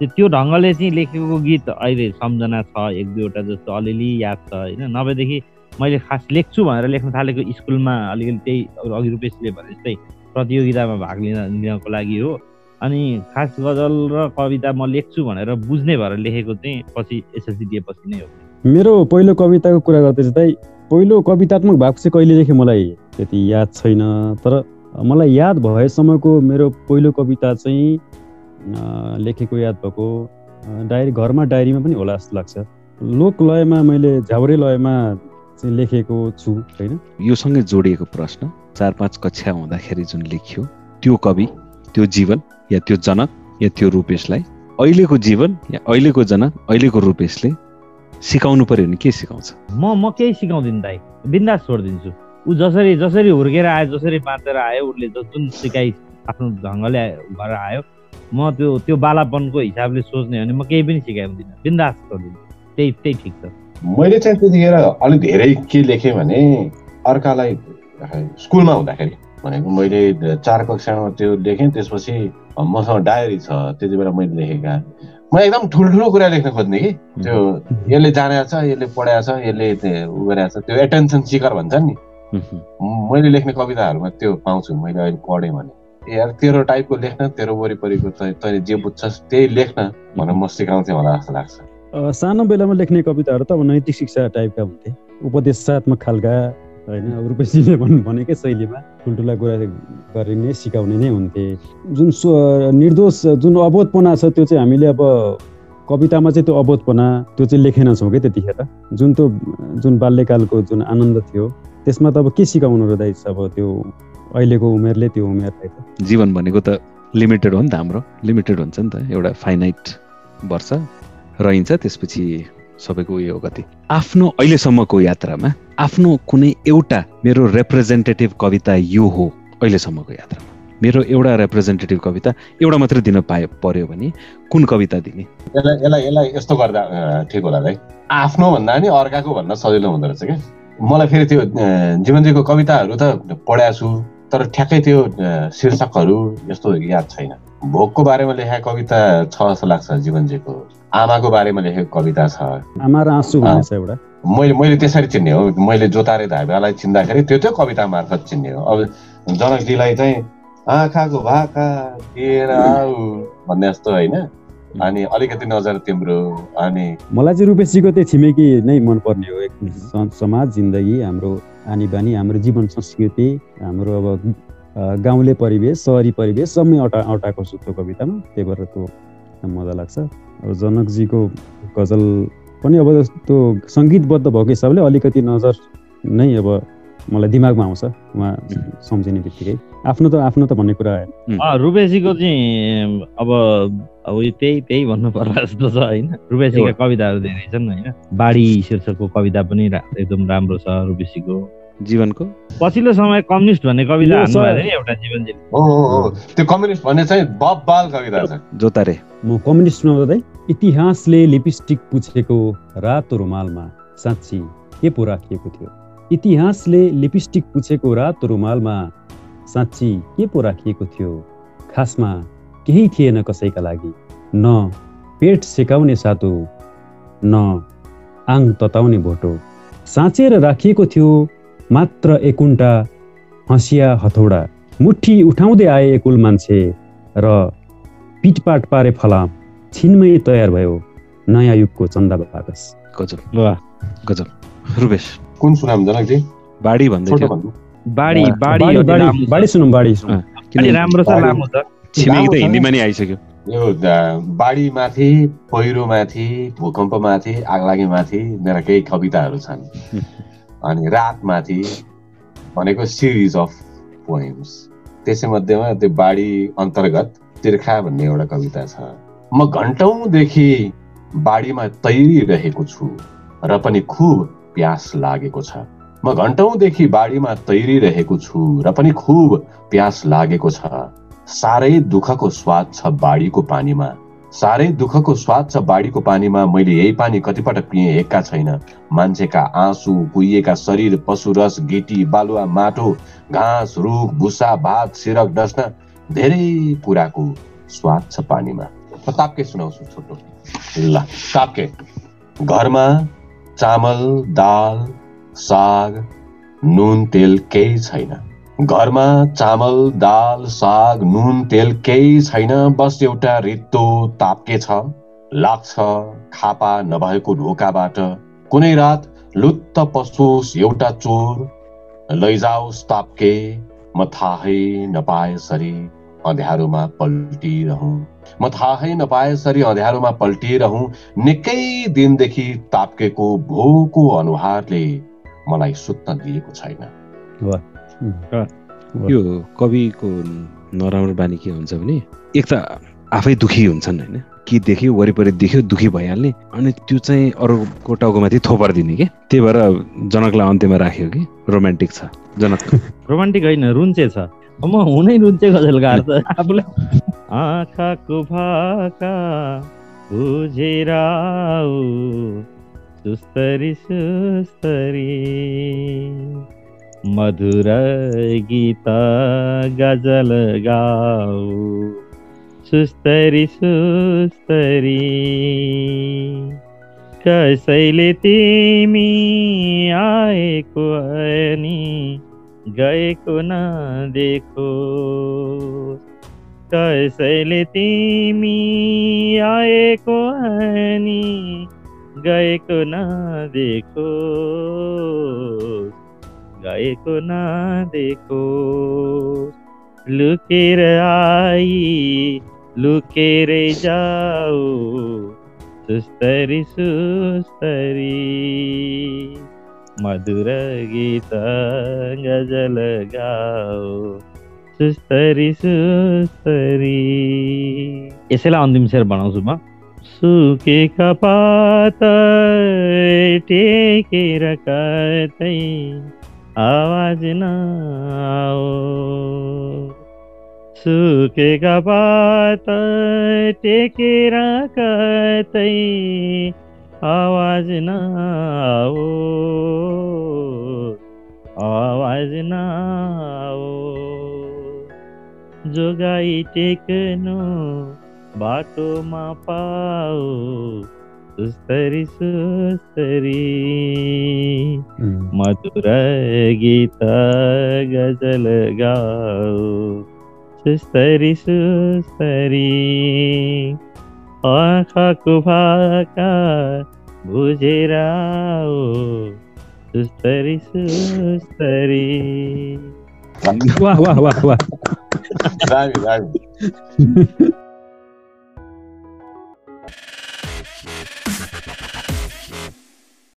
त्यो ढङ्गले चाहिँ लेखेको गीत अहिले सम्झना छ एक दुईवटा जस्तो अलिअलि याद छ होइन। नभएदेखि मैले खास लेख्छु भनेर लेख्न थालेको स्कुलमा अलिकति त्यही अघि रूपेशले भने जस्तै प्रतियोगितामा भाग लिन लिनको लागि हो। अनि खास गजल र कविता म लेख्छु भनेर बुझ्ने भएर लेखेको चाहिँ पछि एसएलसी दिएपछि नै हो। मेरो पहिलो कविताको कुरा गर्दै चाहिँ पहिलो कवितात्मक भाग चाहिँ कहिले लेखेँ मलाई त्यति याद छैन तर मलाई याद भएसम्मको मेरो पहिलो कविता चाहिँ लेखेको याद भएको डायरी घरमा डायरीमा पनि होला जस्तो लाग्छ। लोक लयमा मैले झाउरे लयमा चाहिँ लेखेको छु होइन? यो सँगै जोडिएको प्रश्न चार पाँच कक्षा हुँदाखेरि जुन लेखियो त्यो कवि त्यो जीवन या त्यो जनक या त्यो रूपेशलाई अहिलेको जीवन या अहिलेको जनक अहिलेको रूपेशले सिकाउनु पर्यो भने के सिकाउँछ? म म केही सिकाउँदिनँ दाइ बिन्दास छोडिदिन्छु। ऊ जसरी जसरी हुर्केर आयो जसरी बाँचेर आयो उसले ज- जुन सिकाइ आफ्नो ढङ्गले गरेर आयो म त्यो त्यो बालापनको हिसाबले सोच्ने हो भने म केही पनि सिकाउँदिनँ बिन्दास छोडिदिन्छु। त्यही त्यही ठिक छ। मैले चाहिँ त्यतिखेर अलिक धेरै के लेखेँ भने अर्कालाई स्कुलमा हुँदाखेरि भनेको मैले चार कक्षामा त्यो लेखेँ त्यसपछि मसँग डायरी छ त्यति बेला मैले लेखेका म एकदम ठुल्ठुलो कुरा लेख्न खोज्ने कि। त्यो यसले जानेको छ यसले पढाएको छ यसले उ गरेको छ। त्यो एटेन्सन सिकर भन्छ नि। मैले लेख्ने कविताहरूमा त्यो पाउँछु मैले अहिले पढेँ भने। यार तेरो टाइपको लेख्न तेरो वरिपरिको तैँले जे बुझ्छस् त्यही लेख्न भनेर म सिकाउँथेँ होला जस्तो लाग्छ। सानो बेलामा लेख्ने कविताहरू त अब नैतिक शिक्षा टाइपका हुन्थे। उपदेशात्मक खालका होइन अब रूपेशजीले भन्नु भनेकै शैलीमा ठुल्ठुला कुरा गरिने सिकाउने नै हुन्थे। जुन निर्दोष जुन अबोधपना छ त्यो चाहिँ हामीले अब कवितामा चाहिँ त्यो अबोधपना त्यो चाहिँ लेखेनछौँ कि त्यतिखेर। जुन त्यो जुन बाल्यकालको जुन आनन्द थियो त्यसमा त अब के सिकाउनु रहेछ अब त्यो अहिलेको उमेरले त्यो उमेरलाई त? जीवन भनेको त लिमिटेड हो नि त हाम्रो। लिमिटेड हुन्छ नि त एउटा फाइनाइट वर्ष रहन्छ त्यसपछि सबैको उयो गति। आफ्नो अहिलेसम्मको यात्रामा आफ्नो कुनै एउटा मेरो रिप्रेजेन्टेटिभ कविता यो हो अहिलेसम्मको यात्रामा। मेरो एउटा रिप्रेजेन्टेटिभ कविता एउटा मात्रै दिन पाए पर्यो भने कुन कविता दिने? यसलाई यसलाई यसलाई यस्तो गर्दा ठिक होला है आफ्नो भन्दा नि अर्काको भन्न सजिलो हुँदो रहेछ क्या। मलाई फेरि त्यो जीवनजीको कविताहरू त पढाएको छु तर ठ्याक्कै त्यो शीर्षकहरू यस्तो याद छैन। भोकको बारेमा लेखेको कविता छ जस्तो लाग्छ जीवनजीको। आमाको बारेमा लेखेको कविता छ। आमा र आँसु एउटा। मैले मैले त्यसरी चिन्ने हो। मैले जोतारे धाइबालाई चिन्दाखेरि त्यो त्यो कविता मार्फत चिन्ने हो। अब जनकजीलाई चाहिँ आँखाको भाका दिएर आऊ भन्ने जस्तो होइन। अनि अलिकति नजर तिम्रो अनि मलाई चाहिँ रूपेशजीको त्यो छिमेकी नै मनपर्ने हो। एक समाज जिन्दगी हाम्रो आनी बानी हाम्रो जीवन संस्कृति हाम्रो अब गाउँले परिवेश सहरी परिवेश सबै अटा अटाएको छु त्यो कवितामा। त्यही भएर त्यो मजा लाग्छ। अब जनकजीको गजल पनि अब त्यो सङ्गीतबद्ध भएको हिसाबले अलिकति नजर नै अब मलाई दिमागमा आउँछ उहाँ सम्झिने बित्तिकै। आफ्नो त आफ्नो त भन्ने कुरा रूपेशजीको चाहिँ अब अब त्यही त्यही भन्नु पर्ला जस्तो छ होइन? रूपेशजीका कविताहरू धेरै छन् होइन? बाढी शीर्षकको कविता पनि एकदम राम्रो छ रूपेशजीको जीवनको? पछिल्लो समय कम्युनिस्ट भन्ने कविता एउटा हो त्यो कम्युनिस्ट भन्ने चाहिँ बब बाल कविता छ। जोतारे म कम्युनिस्टमा हुँदै इतिहासले लिपस्टिक पुछेको रातो रुमालमा साँच्ची के पो राखिएको थियो? इतिहासले लिपस्टिक पुछेको रातो रुमालमा साँच्ची के पो राखिएको थियो? खासमा केही थिएन कसैका लागि। न पेट सेकाउने सातो न आङ तताउने भोटो। साँचेर राखिएको थियो मात्र एकुन्टा हँसिया हथौडा मुठी उठाउँदै आए एकुल मान्छे र पिटपाट पारे फलाम छिनमै तयार भयो नयाँ युगको चन्दा बाकस गजब। गजब। रूपेश। कुन सुनाम जनकजी बाढी भन्दै छोटो थियो। बाढी लामो छ। बाढी सुनौँ अलि किन राम्रो छ लामो छ। छिमेकी त। हिन्दीमा नि आइसक्यो। यो बाढीमाथि पहिरोमाथि भूकम्पमाथि आगलागीमाथि मेरा केही कविताहरू छन्। अनि रातमाथि भनेको सिरिज अफ पोइम्स त्यसैमध्येमा त्यो बाढी अन्तर्गत तिर्खा भन्ने एउटा कविता छ। म घन्टौँदेखि बाढीमा तैरिरहेको छु र पनि खुब प्यास लागेको छ। म घन्टौँदेखि बाढीमा तैरिरहेको छु र पनि खुब प्यास लागेको छ। साह्रै दुःखको स्वाद छ बाढीको पानीमा। साह्रै दुःखको स्वाद छ बाढीको पानीमा। मैले यही पानी कतिपटक पिएँ हेक्का छैन। मान्छेका आँसु कुहिएका शरीर पशु रस गिटी बालुवा माटो घाँस रुख भुसा भात सिरक डस्न धेरै कुराको स्वाद छ पानीमा। ताप्के सुनाउँछु छोटो। ल ताप्के घरमा चामल दाल साग नुन तेल केही छैन। घरमा चामल दाल साग नुन तेल केही छैन बस एउटा रित्तो ताप्के छ। लाग्छ खापा नभएको ढोकाबाट। कुनै रात लुत्त पसोस् एउटा चोर लैजाओस् ताप्के म थाहै नपाएसरी अँध्यारोमा पल्टिरहँ। म थाहै नपाएसरी अँध्यारोमा पल्टिरहँ निकै दिनदेखि ताप्केको भोको अनुहारले मलाई सुत्न दिएको छैन। यो कविको नराम्रो बानी के हुन्छ भने एक त आफै दुखी हुन्छन् होइन। के देख्यो वरिपरि देख्यो दुखी भइहाल्ने। अनि त्यो चाहिँ अरूको टाउकोमाथि थोपारिदिने कि? त्यही भएर जनकलाई अन्त्यमा राख्यो कि? रोमान्टिक छ। जनक। रोमान्टिक होइन रुन्चे छ। म हुनै रुन्चे गजलकार त आफूलाई। आँखाको भाका बुझेर सुस्तरी सुस्तरी। मधुर गीता गज़ल गाऊ। सुस्तरी सुस्तरी, कसैले तिमी आएको अनि गएको नदेखो कसैले तिमी आएको अनि गएको नदेखो गएको नदेखो लुकेर आई लुकेरै जाऊ सुस्तरी सुस्तरी। मधुर गीत गजल गाऊ सुस्तरी सुस्तरी। यसैलाई अन्तिम शेर बनाउँछु म। सुकेका पात टेकेर कतै आवाज नआओ सुकेका पात टेकेर कतै आवाज नआओ आवाज नआओ जोगाई टेक्नु बाटोमा पाऊ सुस्तरी सुस्तरी। मधुर गीत गज़ल गाऊ सुस्तरी सुस्तरी। आँखाको भाका बुझेर आऊ, सुस्तरी सुस्तरी। वाह वाह वाह वाह।